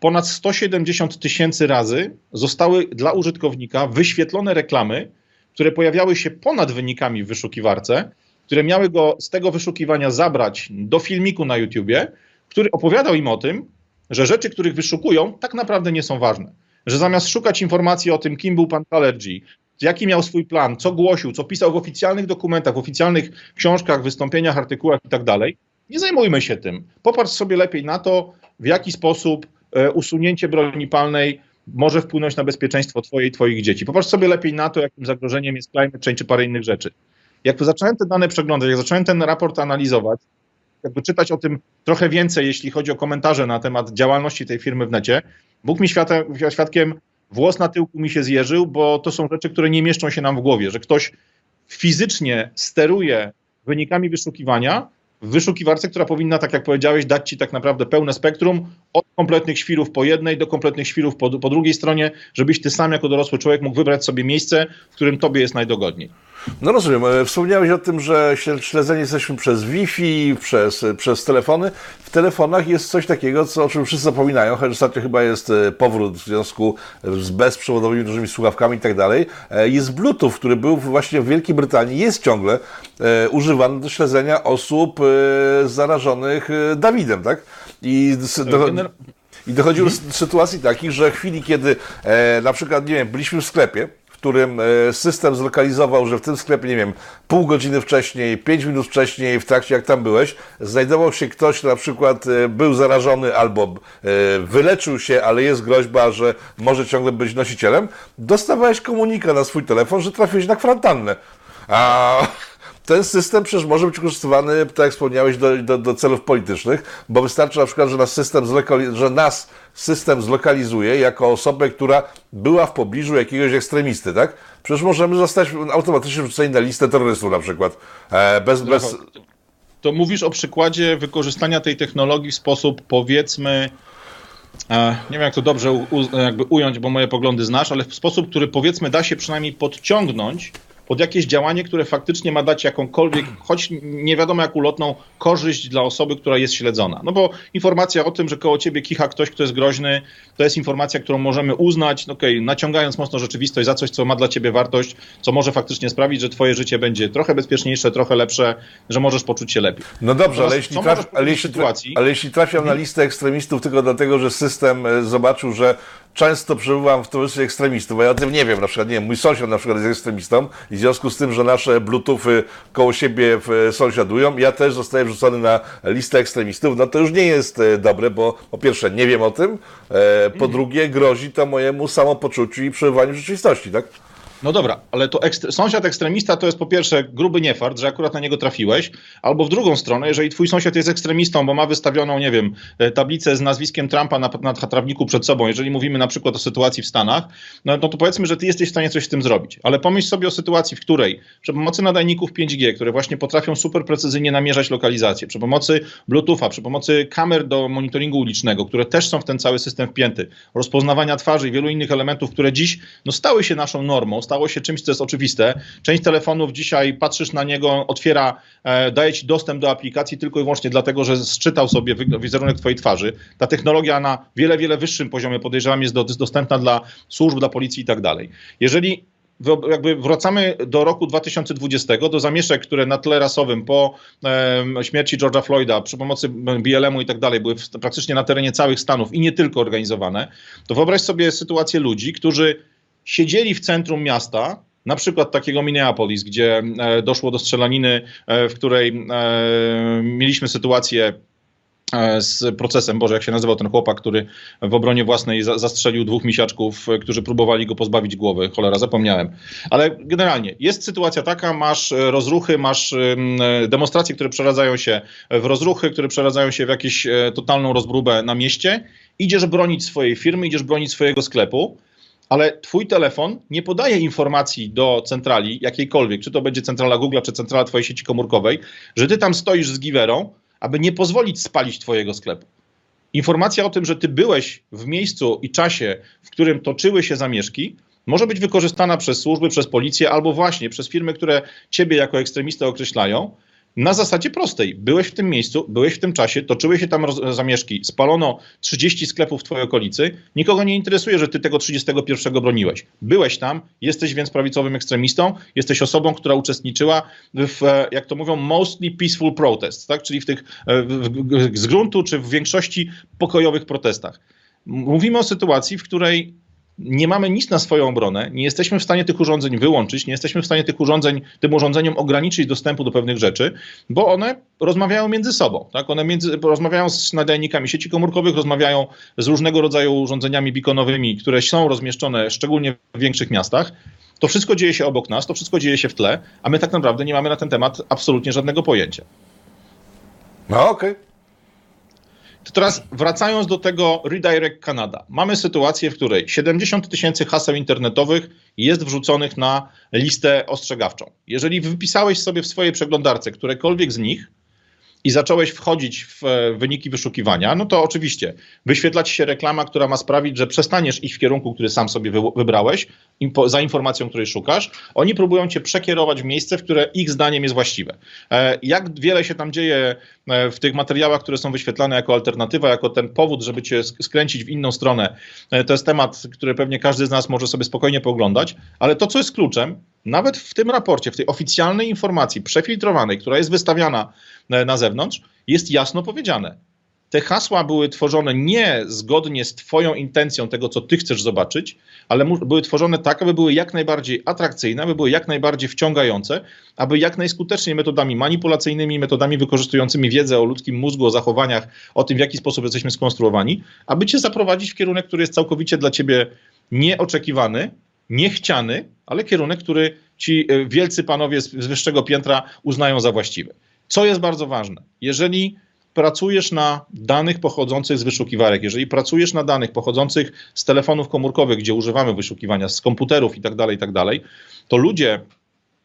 ponad 170 tysięcy razy zostały dla użytkownika wyświetlone reklamy, które pojawiały się ponad wynikami w wyszukiwarce, które miały go z tego wyszukiwania zabrać do filmiku na YouTubie, który opowiadał im o tym, że rzeczy, których wyszukują, tak naprawdę nie są ważne. Że zamiast szukać informacji o tym, kim był pan Talergy, jaki miał swój plan, co głosił, co pisał w oficjalnych dokumentach, w oficjalnych książkach, wystąpieniach, artykułach i tak nie zajmujmy się tym. Popatrz sobie lepiej na to, w jaki sposób e, usunięcie broni palnej może wpłynąć na bezpieczeństwo Twojej i Twoich dzieci. Popatrz sobie lepiej na to, jakim zagrożeniem jest climate change czy parę innych rzeczy. Jak zacząłem te dane przeglądać, jak zacząłem ten raport analizować, jakby czytać o tym trochę więcej, jeśli chodzi o komentarze na temat działalności tej firmy w necie, Bóg mi światem, świadkiem, włos na tyłku mi się zjeżył, bo to są rzeczy, które nie mieszczą się nam w głowie, że ktoś fizycznie steruje wynikami wyszukiwania w wyszukiwarce, która powinna, tak jak powiedziałeś, dać ci tak naprawdę pełne spektrum od kompletnych świrów po jednej do kompletnych świrów po, po drugiej stronie, żebyś ty sam jako dorosły człowiek mógł wybrać sobie miejsce, w którym tobie jest najdogodniej. No rozumiem. E, wspomniałeś o tym, że śledzeni jesteśmy przez Wi-Fi, przez, przez telefony. W telefonach jest coś takiego, co, o czym wszyscy zapominają, choć ostatnio chyba jest e, powrót w związku z bezprzewodowymi dużymi słuchawkami i tak dalej. E, jest Bluetooth, który był właśnie w Wielkiej Brytanii, jest ciągle e, używany do śledzenia osób e, zarażonych Dawidem, tak? I do, i dochodziło do sytuacji takich, że w chwili, kiedy e, na przykład, nie wiem, byliśmy w sklepie, którym e, system zlokalizował, że w tym sklepie, nie wiem, pół godziny wcześniej, pięć minut wcześniej, w trakcie jak tam byłeś, znajdował się ktoś, kto na przykład e, był zarażony albo e, wyleczył się, ale jest groźba, że może ciągle być nosicielem, dostawałeś komunikat na swój telefon, że trafiłeś na kwarantannę. A ten system przecież może być wykorzystywany, tak jak wspomniałeś, do, do, do celów politycznych, bo wystarczy na przykład, że nas system, że nas system zlokalizuje jako osobę, która była w pobliżu jakiegoś ekstremisty, tak? Przecież możemy zostać automatycznie wrzuceni na listę terrorystów na przykład. E, bez, bez... To mówisz o przykładzie wykorzystania tej technologii w sposób powiedzmy e, nie wiem jak to dobrze u, jakby ująć, bo moje poglądy znasz, ale w sposób, który powiedzmy da się przynajmniej podciągnąć pod jakieś działanie, które faktycznie ma dać jakąkolwiek, choć nie wiadomo jak ulotną, korzyść dla osoby, która jest śledzona. No bo informacja o tym, że koło ciebie kicha ktoś, kto jest groźny, to jest informacja, którą możemy uznać, no okay, naciągając mocno rzeczywistość za coś, co ma dla ciebie wartość, co może faktycznie sprawić, że twoje życie będzie trochę bezpieczniejsze, trochę lepsze, że możesz poczuć się lepiej. No dobrze, ale jeśli, traf, ale, jeśli sytuacji... ale jeśli trafiam na listę ekstremistów tylko dlatego, że system e, zobaczył, że często przebywam w towarzystwie ekstremistów, bo ja o tym nie wiem, na przykład, nie wiem, mój sąsiad na przykład jest ekstremistą i w związku z tym, że nasze bluetoothy koło siebie sąsiadują, ja też zostaję wrzucony na listę ekstremistów, no to już nie jest e, dobre, bo po pierwsze nie wiem o tym, e, po drugie grozi to mojemu samopoczuciu i przebywaniu w rzeczywistości, tak? No dobra, ale to ekstre sąsiad ekstremista to jest po pierwsze gruby niefart, że akurat na niego trafiłeś, albo w drugą stronę, jeżeli twój sąsiad jest ekstremistą, bo ma wystawioną, nie wiem, e, tablicę z nazwiskiem Trumpa na, na trawniku przed sobą, jeżeli mówimy na przykład o sytuacji w Stanach, no, no to powiedzmy, że ty jesteś w stanie coś z tym zrobić. Ale pomyśl sobie o sytuacji, w której przy pomocy nadajników 5G, które właśnie potrafią super precyzyjnie namierzać lokalizację, przy pomocy Bluetootha, przy pomocy kamer do monitoringu ulicznego, które też są w ten cały system wpięty, rozpoznawania twarzy i wielu innych elementów, które dziś no, stały się naszą normą, stało się czymś, co jest oczywiste. Część telefonów dzisiaj patrzysz na niego, otwiera, e, daje ci dostęp do aplikacji tylko i wyłącznie dlatego, że zczytał sobie wizerunek twojej twarzy. Ta technologia na wiele, wiele wyższym poziomie podejrzewam jest do, dostępna dla służb, dla policji i tak dalej. Jeżeli jakby wracamy do roku 2020, do zamieszek, które na tle rasowym po e, śmierci George'a Floyda przy pomocy BLM-u i tak dalej były w, praktycznie na terenie całych Stanów i nie tylko organizowane, to wyobraź sobie sytuację ludzi, którzy siedzieli w centrum miasta, na przykład takiego Minneapolis, gdzie e, doszło do strzelaniny, e, w której e, mieliśmy sytuację z procesem, Boże, jak się nazywał ten chłopak, który w obronie własnej zastrzelił dwóch misiaczków, którzy próbowali go pozbawić głowy. Cholera, zapomniałem. Ale generalnie jest sytuacja taka, masz rozruchy, masz demonstracje, które przeradzają się w rozruchy, które przeradzają się w jakąś totalną rozbróbę na mieście. Idziesz bronić swojej firmy, idziesz bronić swojego sklepu ale twój telefon nie podaje informacji do centrali jakiejkolwiek, czy to będzie centrala Google, czy centrala twojej sieci komórkowej, że ty tam stoisz z giwerą, aby nie pozwolić spalić twojego sklepu. Informacja o tym, że ty byłeś w miejscu i czasie, w którym toczyły się zamieszki, może być wykorzystana przez służby, przez policję albo właśnie przez firmy, które ciebie jako ekstremistę określają na zasadzie prostej. Byłeś w tym miejscu, byłeś w tym czasie, toczyły się tam zamieszki, spalono 30 sklepów w twojej okolicy, nikogo nie interesuje, że ty tego 31 broniłeś. Byłeś tam, jesteś więc prawicowym ekstremistą, jesteś osobą, która uczestniczyła w, e, jak to mówią, mostly peaceful protests, tak? czyli w tych e, w, w, z gruntu czy w większości pokojowych protestach. Mówimy o sytuacji, w której nie mamy nic na swoją obronę, nie jesteśmy w stanie tych urządzeń wyłączyć, nie jesteśmy w stanie tych urządzeń, tym urządzeniom ograniczyć dostępu do pewnych rzeczy, bo one rozmawiają między sobą. Tak? One między, rozmawiają z nadajnikami sieci komórkowych, rozmawiają z różnego rodzaju urządzeniami beaconowymi, które są rozmieszczone szczególnie w większych miastach. To wszystko dzieje się obok nas, to wszystko dzieje się w tle, a my tak naprawdę nie mamy na ten temat absolutnie żadnego pojęcia. No okej. Okay. Teraz wracając do tego Redirect Canada. Mamy sytuację, w której 70 tysięcy haseł internetowych jest wrzuconych na listę ostrzegawczą. Jeżeli wypisałeś sobie w swojej przeglądarce którekolwiek z nich, i zacząłeś wchodzić w e, wyniki wyszukiwania, no to oczywiście wyświetla ci się reklama, która ma sprawić, że przestaniesz iść w kierunku, który sam sobie wybrałeś, za informacją, której szukasz. Oni próbują cię przekierować w miejsce, w które ich zdaniem jest właściwe. E, jak wiele się tam dzieje w tych materiałach, które są wyświetlane jako alternatywa, jako ten powód, żeby cię skręcić w inną stronę, to jest temat, który pewnie każdy z nas może sobie spokojnie pooglądać, ale to, co jest kluczem, nawet w tym raporcie, w tej oficjalnej informacji przefiltrowanej, która jest wystawiana e, na zewnątrz, jest jasno powiedziane. Te hasła były tworzone nie zgodnie z Twoją intencją tego, co Ty chcesz zobaczyć, ale były tworzone tak, aby były jak najbardziej atrakcyjne, aby były jak najbardziej wciągające, aby jak najskuteczniej metodami manipulacyjnymi, metodami wykorzystującymi wiedzę o ludzkim mózgu, o zachowaniach, o tym, w jaki sposób jesteśmy skonstruowani, aby Cię zaprowadzić w kierunek, który jest całkowicie dla Ciebie nieoczekiwany, niechciany, ale kierunek, który ci e, wielcy panowie z wyższego piętra uznają za właściwy. Co jest bardzo ważne? Jeżeli pracujesz na danych pochodzących z wyszukiwarek, jeżeli pracujesz na danych pochodzących z telefonów komórkowych, gdzie używamy wyszukiwania, z komputerów itd., tak itd., tak to ludzie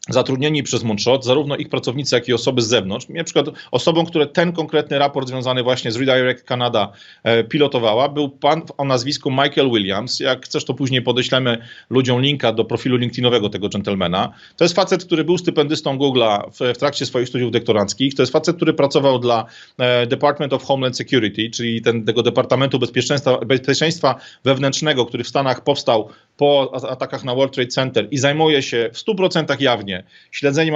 zatrudnieni przez Moonshot, zarówno ich pracownicy, jak i osoby z zewnątrz. Na przykład osobą, które ten konkretny raport związany właśnie z Redirect Canada e, pilotowała, był pan o nazwisku Michael Williams. Jak chcesz, to później podeślemy ludziom linka do profilu LinkedInowego tego gentlemana. To jest facet, który był stypendystą Google'a w, w trakcie swoich studiów doktoranckich. To jest facet, który pracował dla e, Department of Homeland Security, czyli ten, tego Departamentu Bezpieczeństwa, Bezpieczeństwa Wewnętrznego, który w Stanach powstał po atakach na World Trade Center i zajmuje się w 100% jawnie śledzeniem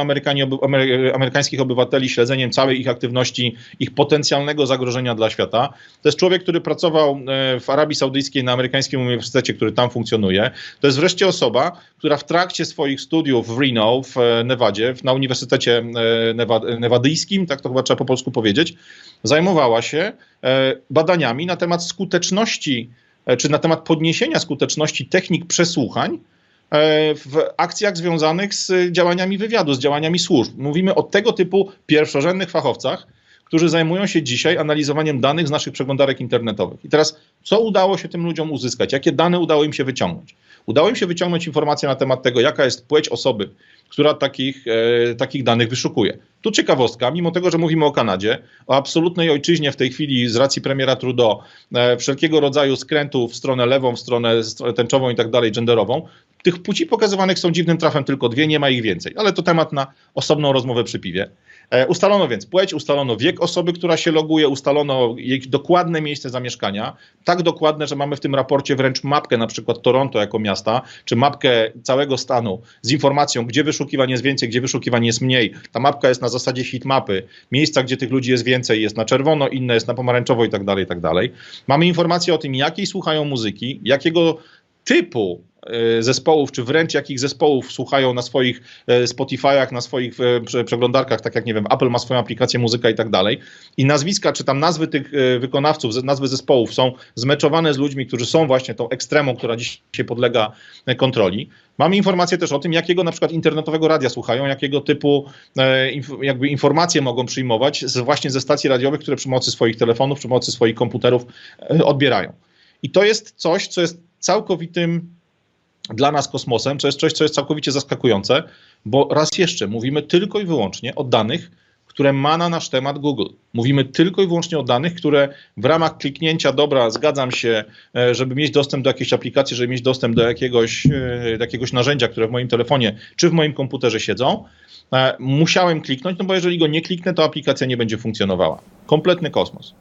amerykańskich obywateli, śledzeniem całej ich aktywności, ich potencjalnego zagrożenia dla świata. To jest człowiek, który pracował e, w Arabii Saudyjskiej na amerykańskim uniwersytecie, który tam funkcjonuje. To jest wreszcie osoba, która w trakcie swoich studiów w Reno, w e, Nevadzie, na Uniwersytecie e, Nevadyjskim, tak to chyba trzeba po polsku powiedzieć, zajmowała się badaniami na temat skuteczności czy na temat podniesienia skuteczności technik przesłuchań E, w akcjach związanych z działaniami wywiadu, z działaniami służb. Mówimy o tego typu pierwszorzędnych fachowcach, którzy zajmują się dzisiaj analizowaniem danych z naszych przeglądarek internetowych. I teraz, co udało się tym ludziom uzyskać? Jakie dane udało im się wyciągnąć? Udało im się wyciągnąć informacje na temat tego, jaka jest płeć osoby, która takich, e, takich danych wyszukuje. Tu ciekawostka, mimo tego, że mówimy o Kanadzie, o absolutnej ojczyźnie w tej chwili z racji premiera Trudeau, e, wszelkiego rodzaju skrętów w stronę lewą, w stronę tęczową i tak dalej, genderową, tych płci pokazywanych są dziwnym trafem tylko dwie, nie ma ich więcej, ale to temat na osobną rozmowę przy piwie. E, ustalono więc płeć, ustalono wiek osoby, która się loguje, ustalono jej dokładne miejsce zamieszkania. Tak dokładne, że mamy w tym raporcie wręcz mapkę na przykład Toronto jako miasta, czy mapkę całego stanu z informacją, gdzie wyszukiwań jest więcej, gdzie wyszukiwań jest mniej. Ta mapka jest na zasadzie heatmapy. Miejsca, gdzie tych ludzi jest więcej, jest na czerwono, inne jest na pomarańczowo i tak dalej, i tak dalej. Mamy informacje o tym, jakiej słuchają muzyki, jakiego typu zespołów, czy wręcz jakich zespołów słuchają na swoich e, Spotify'ach, na swoich e, przeglądarkach, tak jak nie wiem, Apple ma swoją aplikację muzyka i tak dalej. I nazwiska, czy tam nazwy tych wykonawców, nazwy zespołów są zmeczowane z ludźmi, którzy są właśnie tą ekstremą, która dzisiaj podlega kontroli. Mamy informacje też o tym, jakiego na przykład internetowego radia słuchają, jakiego typu jakby informacje mogą przyjmować z, właśnie ze stacji radiowych, które przy pomocy swoich telefonów, przy pomocy swoich komputerów odbierają. I to jest coś, co jest całkowitym dla nas kosmosem, to jest coś, co jest całkowicie zaskakujące, bo raz jeszcze mówimy tylko i wyłącznie o danych, które ma na nasz temat Google. Mówimy tylko i wyłącznie o danych, które w ramach kliknięcia, dobra, zgadzam się, e, żeby mieć dostęp do jakiejś aplikacji, żeby mieć dostęp do jakiegoś, e, do jakiegoś narzędzia, które w moim telefonie czy w moim komputerze siedzą, e, musiałem kliknąć, no bo jeżeli go nie kliknę, to aplikacja nie będzie funkcjonowała. Kompletny kosmos.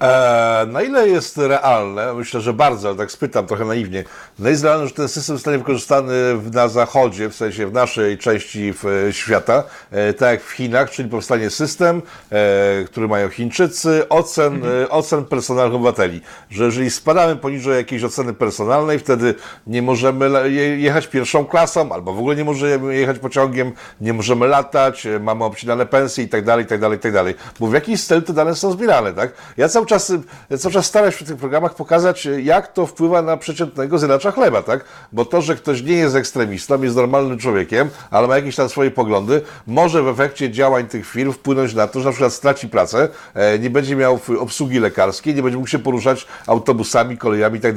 E, na ile jest realne, myślę, że bardzo, ale tak spytam trochę naiwnie, na ile realne, że ten system zostanie wykorzystany na zachodzie, w sensie w naszej części w, świata, e, tak jak w Chinach, czyli powstanie system, e, który mają Chińczycy, ocen, e, ocen personalnych obywateli, że jeżeli spadamy poniżej jakiejś oceny personalnej, wtedy nie możemy jechać pierwszą klasą, albo w ogóle nie możemy jechać pociągiem, nie możemy latać, e, mamy obcinane pensje i tak dalej, i tak dalej, i tak dalej. Bo w jakiś cel te dane są zbierane, tak? Ja cały czas, e, cały czas się w tych programach pokazać, jak to wpływa na przeciętnego zjadacza chleba, tak? Bo to, że ktoś nie jest ekstremistą, jest normalnym człowiekiem, ale ma jakieś tam swoje poglądy, może w efekcie działań tych firm wpłynąć na to, że na przykład straci pracę, e, nie będzie miał obsługi lekarskiej, nie będzie mógł się poruszać autobusami, kolejami i tak.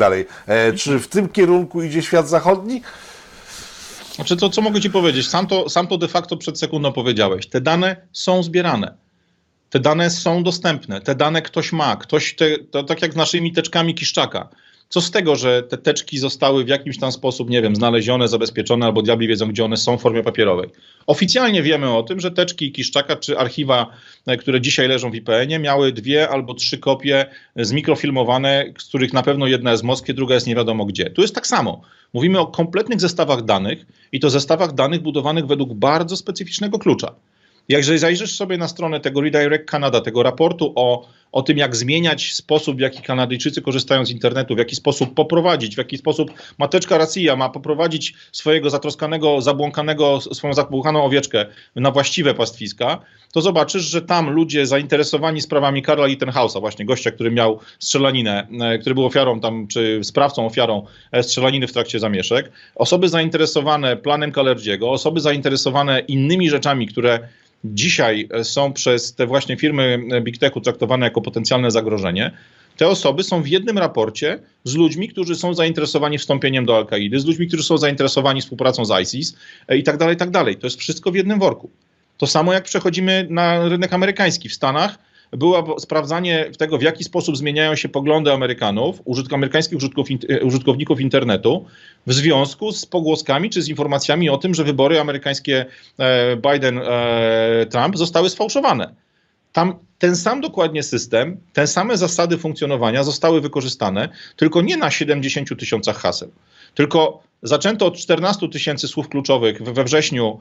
E, Czy w tym kierunku idzie świat zachodni? Znaczy, to co mogę ci powiedzieć? Sam to, sam to de facto przed sekundą powiedziałeś. Te dane są zbierane. Te dane są dostępne. Te dane ktoś ma. Ktoś te, to tak jak z naszymi teczkami Kiszczaka. Co z tego, że te teczki zostały w jakimś tam sposób, nie wiem, znalezione, zabezpieczone, albo diabli wiedzą, gdzie one są w formie papierowej. Oficjalnie wiemy o tym, że teczki Kiszczaka czy archiwa, e, które dzisiaj leżą w IPN-ie, miały dwie albo trzy kopie zmikrofilmowane, z których na pewno jedna jest w Moskwie, druga jest nie wiadomo gdzie. Tu jest tak samo. Mówimy o kompletnych zestawach danych i to zestawach danych budowanych według bardzo specyficznego klucza. Jeżeli zajrzysz sobie na stronę tego Redirect Canada, tego raportu o, o tym, jak zmieniać sposób, w jaki Kanadyjczycy korzystają z internetu, w jaki sposób poprowadzić, w jaki sposób mateczka Racja ma poprowadzić swojego zatroskanego, zabłąkanego, swoją zabłąkaną owieczkę na właściwe pastwiska, to zobaczysz, że tam ludzie zainteresowani sprawami Karla Littenhausa, właśnie gościa, który miał strzelaninę, e, który był ofiarą tam, czy sprawcą, ofiarą e, strzelaniny w trakcie zamieszek, osoby zainteresowane planem Kalerdziego, osoby zainteresowane innymi rzeczami, które dzisiaj e, są przez te właśnie firmy e, Big Techu traktowane jako potencjalne zagrożenie, te osoby są w jednym raporcie z ludźmi, którzy są zainteresowani wstąpieniem do Al-Kaidy, z ludźmi, którzy są zainteresowani współpracą z ISIS e, i tak dalej, i tak dalej. To jest wszystko w jednym worku. To samo jak przechodzimy na rynek amerykański. W Stanach było sprawdzanie tego, w jaki sposób zmieniają się poglądy Amerykanów, użytk, amerykańskich użytków, użytkowników internetu w związku z pogłoskami czy z informacjami o tym, że wybory amerykańskie e, Biden-Trump zostały sfałszowane. Tam ten sam dokładnie system, te same zasady funkcjonowania zostały wykorzystane, tylko nie na 70 tysiącach haseł, tylko zaczęto od 14 tysięcy słów kluczowych we wrześniu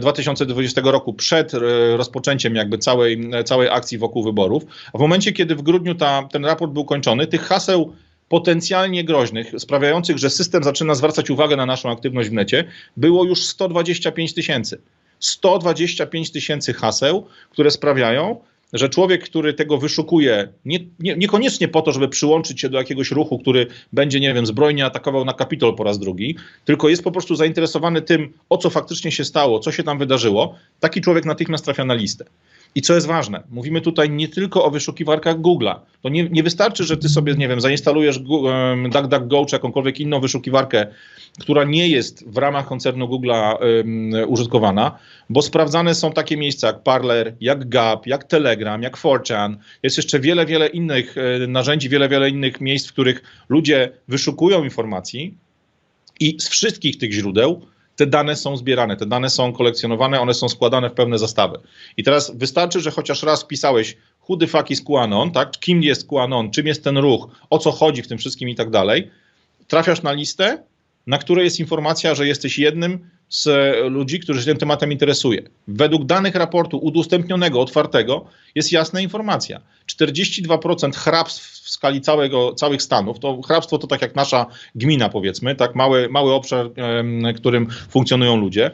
2020 roku przed rozpoczęciem jakby całej, całej akcji wokół wyborów. A w momencie, kiedy w grudniu ta, ten raport był kończony, tych haseł potencjalnie groźnych, sprawiających, że system zaczyna zwracać uwagę na naszą aktywność w necie, było już 125 tysięcy. 125 tysięcy haseł, które sprawiają, że człowiek, który tego wyszukuje, nie, nie, niekoniecznie po to, żeby przyłączyć się do jakiegoś ruchu, który będzie, nie wiem, zbrojnie atakował na Kapitol po raz drugi, tylko jest po prostu zainteresowany tym, o co faktycznie się stało, co się tam wydarzyło, taki człowiek natychmiast trafia na listę. I co jest ważne, mówimy tutaj nie tylko o wyszukiwarkach Google'a. To nie, nie wystarczy, że ty sobie, nie wiem, zainstalujesz um, DuckDuckGo czy jakąkolwiek inną wyszukiwarkę, która nie jest w ramach koncernu Google'a um, użytkowana, bo sprawdzane są takie miejsca jak Parler, jak Gap, jak Telegram, jak 4chan. Jest jeszcze wiele, wiele innych e, narzędzi, wiele, wiele innych miejsc, w których ludzie wyszukują informacji i z wszystkich tych źródeł te dane są zbierane, te dane są kolekcjonowane, one są składane w pewne zastawy. I teraz wystarczy, że chociaż raz wpisałeś who the fuck is QAnon, tak? kim jest QAnon, czym jest ten ruch, o co chodzi w tym wszystkim i tak dalej, trafiasz na listę, na której jest informacja, że jesteś jednym z ludzi, którzy się tym tematem interesuje. Według danych raportu udostępnionego, otwartego, jest jasna informacja. 42% hrabstw w skali całego, całych Stanów, to hrabstwo to tak jak nasza gmina powiedzmy, tak mały, mały obszar, w którym funkcjonują ludzie.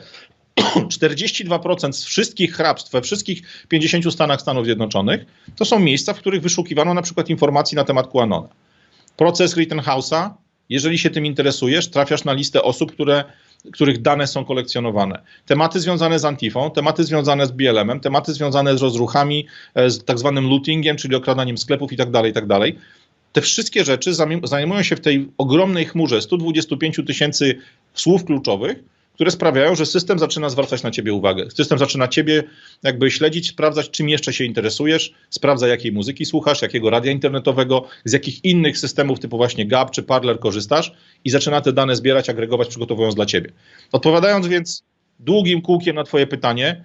42% z wszystkich hrabstw we wszystkich 50 stanach Stanów Zjednoczonych to są miejsca, w których wyszukiwano na przykład informacji na temat QAnona. Proces Rittenhouse'a, jeżeli się tym interesujesz, trafiasz na listę osób, które których dane są kolekcjonowane. Tematy związane z Antifą, tematy związane z BLM-em, tematy związane z rozruchami, z tak zwanym lootingiem, czyli okradaniem sklepów i tak dalej, tak dalej. Te wszystkie rzeczy zajmują się w tej ogromnej chmurze 125 tysięcy słów kluczowych, które sprawiają, że system zaczyna zwracać na ciebie uwagę. System zaczyna ciebie jakby śledzić, sprawdzać, czym jeszcze się interesujesz, sprawdza, jakiej muzyki słuchasz, jakiego radia internetowego, z jakich innych systemów typu właśnie Gap czy Parler korzystasz i zaczyna te dane zbierać, agregować, przygotowując dla ciebie. Odpowiadając więc długim kółkiem na twoje pytanie,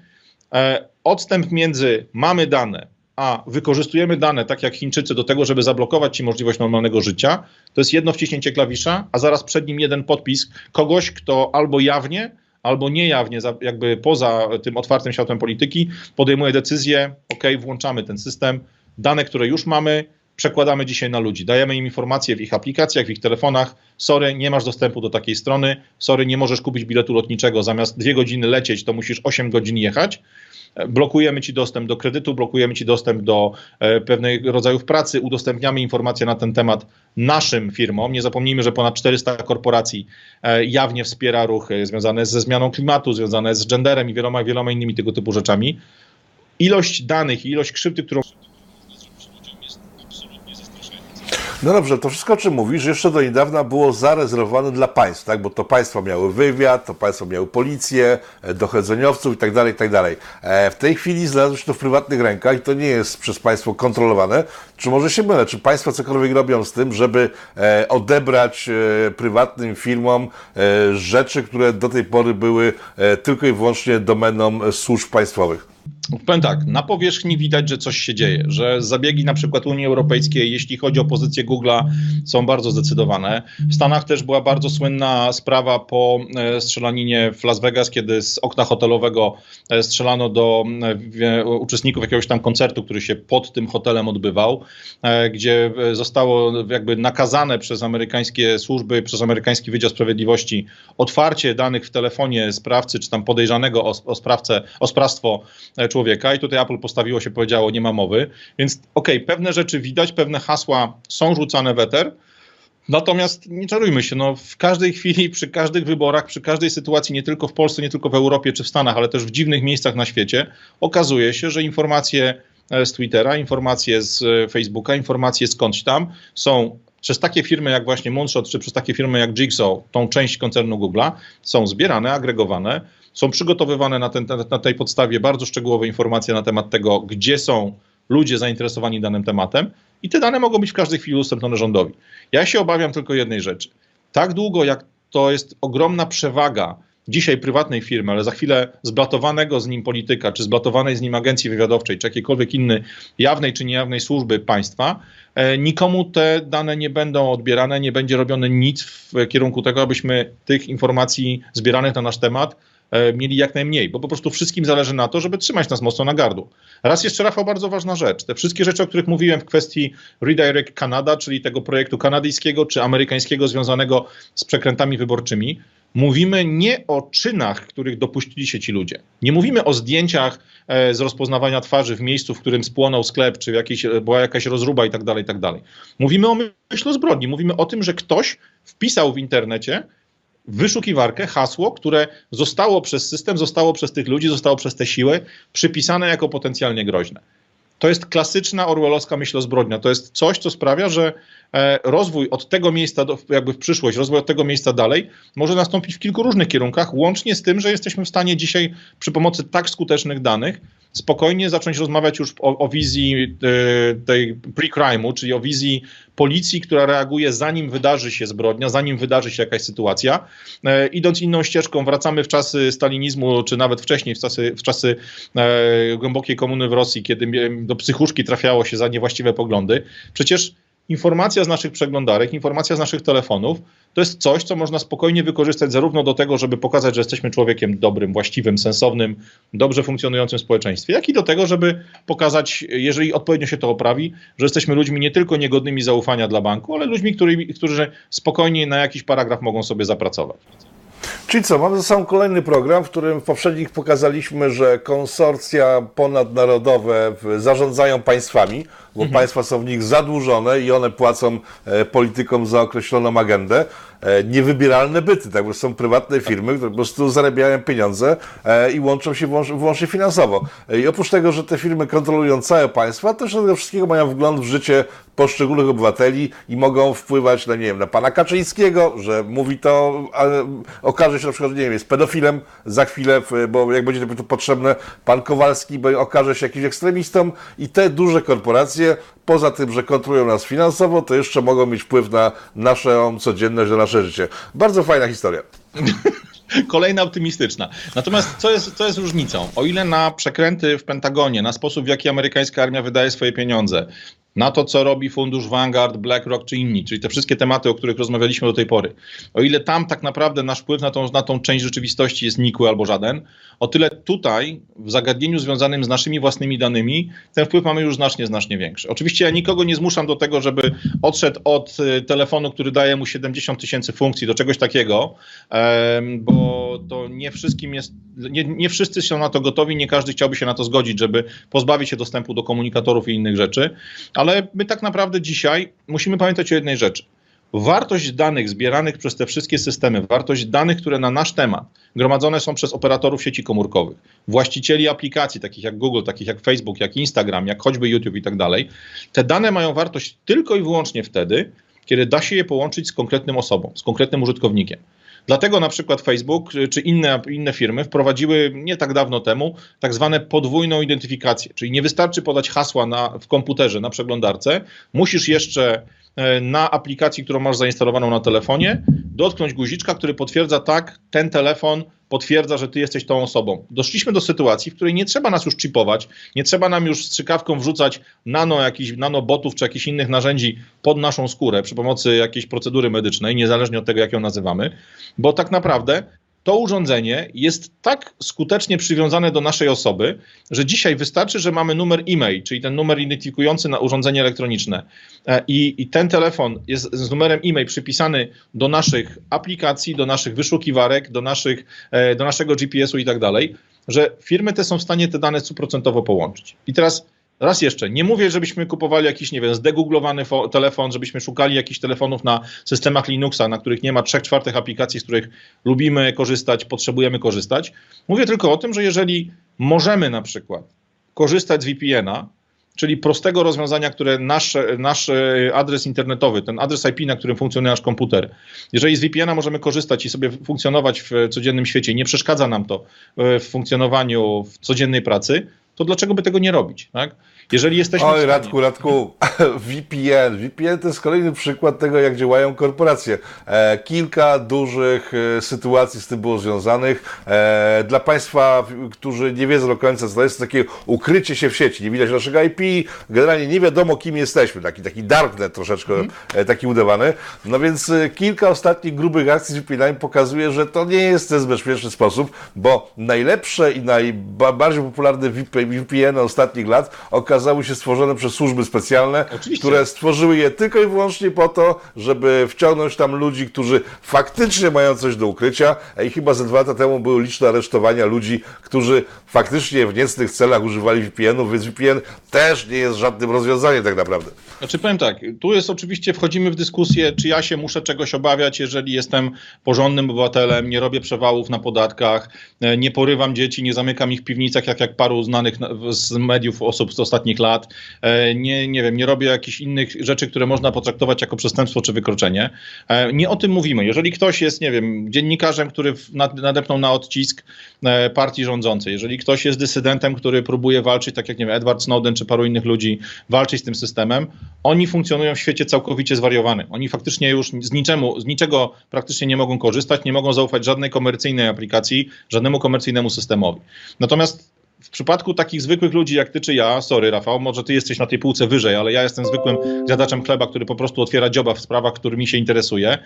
e, odstęp między mamy dane, a wykorzystujemy dane, tak jak Chińczycy, do tego, żeby zablokować ci możliwość normalnego życia, to jest jedno wciśnięcie klawisza, a zaraz przed nim jeden podpis kogoś, kto albo jawnie, albo niejawnie, jakby poza tym otwartym światem polityki, podejmuje decyzję, ok, włączamy ten system, dane, które już mamy, przekładamy dzisiaj na ludzi. Dajemy im informacje w ich aplikacjach, w ich telefonach. Sorry, nie masz dostępu do takiej strony. Sorry, nie możesz kupić biletu lotniczego. Zamiast dwie godziny lecieć, to musisz 8 godzin jechać blokujemy ci dostęp do kredytu, blokujemy ci dostęp do e, pewnych rodzajów pracy, udostępniamy informacje na ten temat naszym firmom. Nie zapomnijmy, że ponad 400 korporacji e, jawnie wspiera ruchy związane ze zmianą klimatu, związane z genderem i wieloma, wieloma innymi tego typu rzeczami. Ilość danych ilość krzywdy, którą No dobrze, to wszystko, o czym mówisz, jeszcze do niedawna było zarezerwowane dla państw, tak? bo to państwa miały wywiad, to państwa miały policję, e, dochodzeniowców itd., tak itd. Tak e, w tej chwili znalazło się to w prywatnych rękach i to nie jest przez państwo kontrolowane. Czy może się mylę? Czy państwa cokolwiek robią z tym, żeby e, odebrać prywatnym firmom rzeczy, które do tej pory były tylko i wyłącznie domeną służb państwowych? Powiem tak, na powierzchni widać, że coś się dzieje, że zabiegi na przykład Unii Europejskiej, jeśli chodzi o pozycję Google'a, są bardzo zdecydowane. W Stanach też była bardzo słynna sprawa po e, strzelaninie w Las Vegas, kiedy z okna hotelowego e, strzelano do e, uczestników jakiegoś tam koncertu, który się pod tym hotelem odbywał, gdzie zostało jakby nakazane przez amerykańskie służby, przez amerykański Wydział Sprawiedliwości otwarcie danych w telefonie sprawcy, czy tam podejrzanego o, sprawcę, o sprawstwo człowieka i tutaj Apple postawiło się, powiedziało, nie ma mowy. Więc okej, okay, pewne rzeczy widać, pewne hasła są rzucane w eter, Natomiast nie czarujmy się, no, w każdej chwili, przy każdych wyborach, przy każdej sytuacji, nie tylko w Polsce, nie tylko w Europie czy w Stanach, ale też w dziwnych miejscach na świecie, okazuje się, że informacje e, z Twittera, informacje z e, Facebooka, informacje skądś tam są przez takie firmy jak właśnie Moonshot, czy przez takie firmy jak Jigsaw, tą część koncernu Google'a, są zbierane, agregowane, są przygotowywane na, ten, na tej podstawie bardzo szczegółowe informacje na temat tego, gdzie są ludzie zainteresowani danym tematem i te dane mogą być w każdej chwili udostępnione rządowi. Ja się obawiam tylko jednej rzeczy. Tak długo, jak to jest ogromna przewaga dzisiaj prywatnej firmy, ale za chwilę zblatowanego z nim polityka, czy zblatowanej z nim agencji wywiadowczej, czy jakiejkolwiek innej jawnej czy niejawnej służby państwa, e, nikomu te dane nie będą odbierane, nie będzie robione nic w kierunku tego, abyśmy tych informacji zbieranych na nasz temat mieli jak najmniej, bo po prostu wszystkim zależy na to, żeby trzymać nas mocno na gardło. Raz jeszcze, Rafał, bardzo ważna rzecz. Te wszystkie rzeczy, o których mówiłem w kwestii Redirect Canada, czyli tego projektu kanadyjskiego czy amerykańskiego związanego z przekrętami wyborczymi, mówimy nie o czynach, których dopuścili się ci ludzie. Nie mówimy o zdjęciach e, z rozpoznawania twarzy w miejscu, w którym spłonął sklep, czy jakiś, e, była jakaś rozruba i tak dalej, i tak dalej. Mówimy o myślu zbrodni. Mówimy o tym, że ktoś wpisał w internecie wyszukiwarkę, hasło, które zostało przez system, zostało przez tych ludzi, zostało przez te siły przypisane jako potencjalnie groźne. To jest klasyczna orwellowska myślozbrodnia. To jest coś, co sprawia, że e, rozwój od tego miejsca, do, jakby w przyszłość, rozwój od tego miejsca dalej może nastąpić w kilku różnych kierunkach, łącznie z tym, że jesteśmy w stanie dzisiaj przy pomocy tak skutecznych danych spokojnie zacząć rozmawiać już o, o wizji e, tej pre-crime'u, czyli o wizji policji, która reaguje zanim wydarzy się zbrodnia, zanim wydarzy się jakaś sytuacja. E, idąc inną ścieżką, wracamy w czasy stalinizmu, czy nawet wcześniej, w czasy, w czasy e, głębokiej komuny w Rosji, kiedy do psychuszki trafiało się za niewłaściwe poglądy. Przecież informacja z naszych przeglądarek, informacja z naszych telefonów to jest coś, co można spokojnie wykorzystać zarówno do tego, żeby pokazać, że jesteśmy człowiekiem dobrym, właściwym, sensownym, dobrze funkcjonującym w społeczeństwie, jak i do tego, żeby pokazać, jeżeli odpowiednio się to oprawi, że jesteśmy ludźmi nie tylko niegodnymi zaufania dla banku, ale ludźmi, którzy, którzy spokojnie na jakiś paragraf mogą sobie zapracować. Czyli co, mamy ze sobą kolejny program, w którym w poprzednich pokazaliśmy, że konsorcja ponadnarodowe zarządzają państwami, bo mhm. państwa są w nich zadłużone i one płacą e, politykom za określoną agendę. e, niewybieralne byty, tak, bo są prywatne firmy, które po prostu zarabiają pieniądze e, i łączą się wyłącznie, finansowo. I oprócz tego, że te firmy kontrolują całe państwa, też do tego wszystkiego mają wgląd w życie poszczególnych obywateli i mogą wpływać na, nie wiem, na pana Kaczyńskiego, że mówi to, okaże się na przykład, nie wiem, jest pedofilem za chwilę, bo jak będzie to potrzebne, pan Kowalski bo okaże się jakimś ekstremistą i te duże korporacje, poza tym, że kontrolują nas finansowo, to jeszcze mogą mieć wpływ na naszą codzienność, na nasze życie. Bardzo fajna historia. Kolejna optymistyczna. Natomiast co jest, co jest różnicą? O ile na przekręty w Pentagonie, na sposób w jaki amerykańska armia wydaje swoje pieniądze, na to, co robi fundusz Vanguard, BlackRock czy inni, czyli te wszystkie tematy, o których rozmawialiśmy do tej pory, o ile tam tak naprawdę nasz wpływ na tą, na tą część rzeczywistości jest nikły albo żaden, o tyle tutaj, w zagadnieniu związanym z naszymi własnymi danymi, ten wpływ mamy już znacznie, znacznie większy. Oczywiście ja nikogo nie zmuszam do tego, żeby odszedł od y, telefonu, który daje mu 70 tysięcy funkcji do czegoś takiego, bo to nie wszystkim jest, nie, nie wszyscy są na to gotowi, nie każdy chciałby się na to zgodzić, żeby pozbawić się dostępu do komunikatorów i innych rzeczy, ale my tak naprawdę dzisiaj musimy pamiętać o jednej rzeczy. Wartość danych zbieranych przez te wszystkie systemy, wartość danych, które na nasz temat gromadzone są przez operatorów sieci komórkowych, właścicieli aplikacji takich jak Google, takich jak Facebook, jak Instagram, jak choćby YouTube i tak dalej, te dane mają wartość tylko i wyłącznie wtedy, kiedy da się je połączyć z konkretnym osobą, z konkretnym użytkownikiem. Dlatego na przykład Facebook y, czy inne, inne firmy wprowadziły nie tak dawno temu tak zwane podwójną identyfikację, czyli nie wystarczy podać hasła na, w komputerze, na przeglądarce, musisz jeszcze e, na aplikacji, którą masz zainstalowaną na telefonie, dotknąć guziczka, który potwierdza tak, ten telefon potwierdza, że ty jesteś tą osobą. Doszliśmy do sytuacji, w której nie trzeba nas już chipować, nie trzeba nam już strzykawką wrzucać nano jakichś nanobotów czy jakichś innych narzędzi pod naszą skórę przy pomocy jakiejś procedury medycznej, niezależnie od tego, jak ją nazywamy, bo tak naprawdę to urządzenie jest tak skutecznie przywiązane do naszej osoby, że dzisiaj wystarczy, że mamy numer e-mail, czyli ten numer identyfikujący na urządzenie elektroniczne e, i, i ten telefon jest z numerem e-mail przypisany do naszych aplikacji, do naszych wyszukiwarek, do, naszych, e, do naszego GPS-u i tak dalej, że firmy te są w stanie te dane stuprocentowo połączyć. I teraz Raz jeszcze, nie mówię, żebyśmy kupowali jakiś, nie wiem, zdegooglowany fo- telefon, żebyśmy szukali jakichś telefonów na systemach Linuxa, na których nie ma trzech czwartych aplikacji, z których lubimy korzystać, potrzebujemy korzystać. Mówię tylko o tym, że jeżeli możemy na przykład korzystać z VPN-a, czyli prostego rozwiązania, które nasz, nasz adres internetowy, ten adres IP, na którym funkcjonuje nasz komputer, jeżeli z VPN-a możemy korzystać i sobie funkcjonować w codziennym świecie, nie przeszkadza nam to w funkcjonowaniu w codziennej pracy, to dlaczego by tego nie robić? Tak? Jeżeli jesteśmy w Oj, stanie- Radku, Radku, VPN. VPN to jest kolejny przykład tego, jak działają korporacje. E, kilka dużych e, sytuacji z tym było związanych. E, dla Państwa, którzy nie wiedzą do końca, co to jest, to takie ukrycie się w sieci. Nie widać naszego IP, generalnie nie wiadomo, kim jesteśmy. Taki, taki darknet troszeczkę, e, taki udawany. No więc e, kilka ostatnich grubych akcji z VPN pokazuje, że to nie jest ten bezpieczny sposób, bo najlepsze i najbardziej popularne VPN ostatnich lat okazały się stworzone przez służby specjalne, Oczywiście. które stworzyły je tylko i wyłącznie po to, żeby wciągnąć tam ludzi, którzy faktycznie mają coś do ukrycia. I chyba ze dwa lata temu były liczne aresztowania ludzi, którzy faktycznie w niecnych celach używali VPN-ów, więc VPN też nie jest żadnym rozwiązaniem tak naprawdę. Znaczy powiem tak, tu jest oczywiście, wchodzimy w dyskusję, czy ja się muszę czegoś obawiać, jeżeli jestem porządnym obywatelem, nie robię przewałów na podatkach, nie porywam dzieci, nie zamykam ich w piwnicach, jak, jak paru znanych na- z mediów osób z ostatnich lat, e, nie, nie wiem, nie robię jakichś innych rzeczy, które można potraktować jako przestępstwo czy wykroczenie. E, Nie o tym mówimy. Jeżeli ktoś jest, nie wiem, dziennikarzem, który nadepnął na odcisk e, partii rządzącej, jeżeli ktoś jest dysydentem, który próbuje walczyć, tak jak, nie wiem, Edward Snowden czy paru innych ludzi, walczyć z tym systemem, oni funkcjonują w świecie całkowicie zwariowanym. Oni faktycznie już z, niczemu, z niczego praktycznie nie mogą korzystać, nie mogą zaufać żadnej komercyjnej aplikacji, żadnemu komercyjnemu systemowi. Natomiast w przypadku takich zwykłych ludzi jak ty czy ja, sorry Rafał, może ty jesteś na tej półce wyżej, ale ja jestem zwykłym zjadaczem chleba, który po prostu otwiera dzioba w sprawach, którymi się interesuje.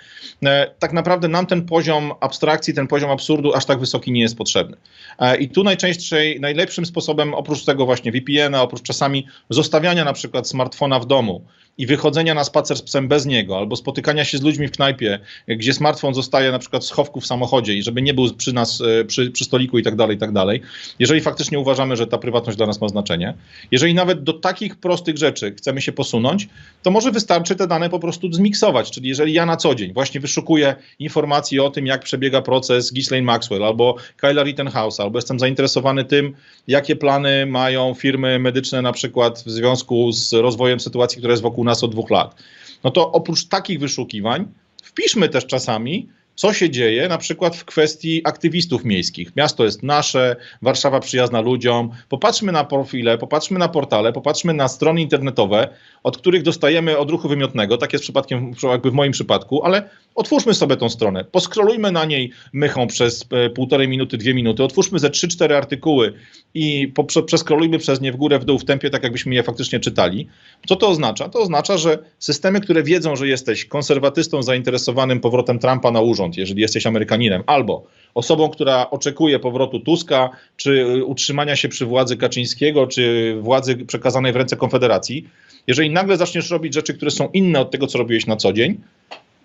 E, tak naprawdę nam ten poziom abstrakcji, ten poziom absurdu aż tak wysoki nie jest potrzebny. E, I tu najczęściej, najlepszym sposobem, oprócz tego właśnie VPN-a, oprócz czasami zostawiania na przykład smartfona w domu, i wychodzenia na spacer z psem bez niego, albo spotykania się z ludźmi w knajpie, gdzie smartfon zostaje na przykład w schowku w samochodzie i żeby nie był przy nas, e, przy, przy stoliku i tak dalej, i tak dalej. Jeżeli faktycznie uważamy, że ta prywatność dla nas ma znaczenie, jeżeli nawet do takich prostych rzeczy chcemy się posunąć, to może wystarczy te dane po prostu zmiksować, czyli jeżeli ja na co dzień właśnie wyszukuję informacji o tym, jak przebiega proces Ghislaine Maxwell albo Kyla Rittenhouse, albo jestem zainteresowany tym, jakie plany mają firmy medyczne na przykład w związku z rozwojem sytuacji, która jest wokół nas od dwóch lat. No to oprócz takich wyszukiwań wpiszmy też czasami, co się dzieje na przykład w kwestii aktywistów miejskich. Miasto jest nasze, Warszawa przyjazna ludziom. Popatrzmy na profile, popatrzmy na portale, popatrzmy na strony internetowe, od których dostajemy odruchu wymiotnego. Tak jest przypadkiem, jakby w moim przypadku, ale otwórzmy sobie tą stronę, poskrolujmy na niej mychą przez e, półtorej minuty, dwie minuty, otwórzmy ze trzy, cztery artykuły i przeskrolujmy przez nie w górę, w dół, w tempie, tak jakbyśmy je faktycznie czytali. Co to oznacza? To oznacza, że systemy, które wiedzą, że jesteś konserwatystą zainteresowanym powrotem Trumpa na urząd, jeżeli jesteś Amerykaninem, albo osobą, która oczekuje powrotu Tuska, czy utrzymania się przy władzy Kaczyńskiego, czy władzy przekazanej w ręce Konfederacji, jeżeli nagle zaczniesz robić rzeczy, które są inne od tego, co robiłeś na co dzień,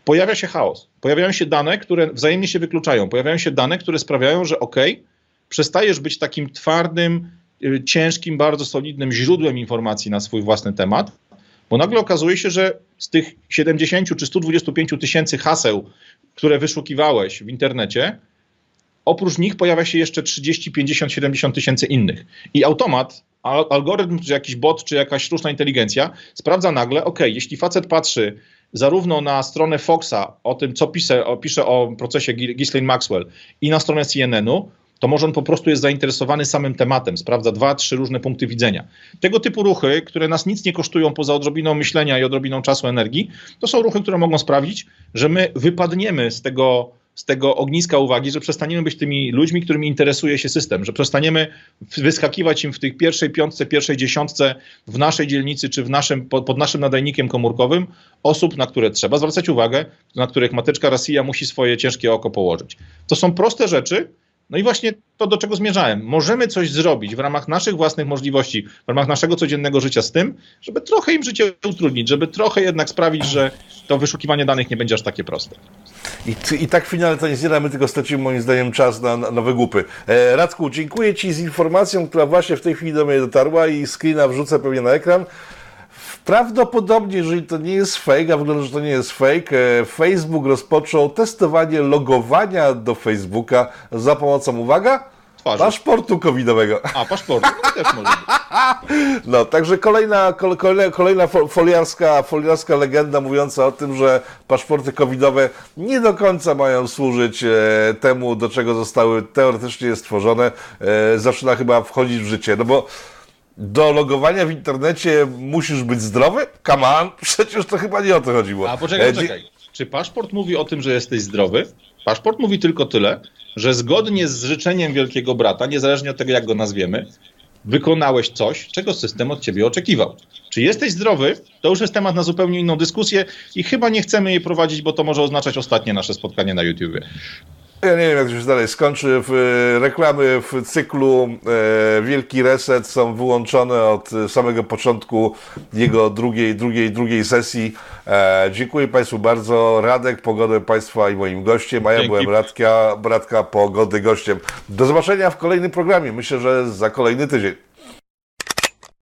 pojawia się chaos. Pojawiają się dane, które wzajemnie się wykluczają. Pojawiają się dane, które sprawiają, że ok, przestajesz być takim twardym, y, ciężkim, bardzo solidnym źródłem informacji na swój własny temat, bo nagle okazuje się, że z tych 70 czy 125 tysięcy haseł, które wyszukiwałeś w internecie, oprócz nich pojawia się jeszcze 30, 50, 70 tysięcy innych. I automat, algorytm, czy jakiś bot, czy jakaś sztuczna inteligencja sprawdza nagle, ok, jeśli facet patrzy zarówno na stronę Foxa o tym, co pisze, o, pisze o procesie Ghislaine Maxwell i na stronę CNN-u, to może on po prostu jest zainteresowany samym tematem, sprawdza dwa, trzy różne punkty widzenia. Tego typu ruchy, które nas nic nie kosztują poza odrobiną myślenia i odrobiną czasu energii, to są ruchy, które mogą sprawić, że my wypadniemy z tego z tego ogniska uwagi, że przestaniemy być tymi ludźmi, którymi interesuje się system, że przestaniemy wyskakiwać im w tej pierwszej piątce, pierwszej dziesiątce w naszej dzielnicy czy w naszym, pod, naszym nadajnikiem komórkowym osób, na które trzeba zwracać uwagę, na których mateczka Rosja musi swoje ciężkie oko położyć. To są proste rzeczy, no i właśnie to, do czego zmierzałem. Możemy coś zrobić w ramach naszych własnych możliwości, w ramach naszego codziennego życia z tym, żeby trochę im życie utrudnić, żeby trochę jednak sprawić, że to wyszukiwanie danych nie będzie aż takie proste. I, I tak finalnie to nie da, my tylko stracimy moim zdaniem czas na, na nowe głupy. E, Radku, dziękuję Ci z informacją, która właśnie w tej chwili do mnie dotarła i screena wrzucę pewnie na ekran. Prawdopodobnie, jeżeli to nie jest fake, a wygląda, że to nie jest fake, e, Facebook rozpoczął testowanie logowania do Facebooka za pomocą, uwaga, Twarzy. paszportu covidowego. A, paszportu, no też może być. No, także kolejna, kolejna, kolejna foliarska, foliarska legenda mówiąca o tym, że paszporty covidowe nie do końca mają służyć e, temu, do czego zostały teoretycznie stworzone, e, zaczyna chyba wchodzić w życie. No bo do logowania w internecie musisz być zdrowy? Come on, przecież to chyba nie o to chodziło. A poczekaj, e, poczekaj. Czy paszport mówi o tym, że jesteś zdrowy? Paszport mówi tylko tyle, że zgodnie z życzeniem Wielkiego Brata, niezależnie od tego, jak go nazwiemy, wykonałeś coś, czego system od ciebie oczekiwał. Czy jesteś zdrowy? To już jest temat na zupełnie inną dyskusję i chyba nie chcemy jej prowadzić, bo to może oznaczać ostatnie nasze spotkanie na YouTubie. Ja nie wiem, jak to się dalej skończy. E, reklamy w cyklu e, Wielki Reset są wyłączone od samego początku jego drugiej, drugiej, drugiej sesji. E, dziękuję Państwu bardzo. Radek, pogodę Państwa i moim gościem, a ja Dzięki. byłem Radka, Radka, pogody gościem. Do zobaczenia w kolejnym programie. Myślę, że za kolejny tydzień.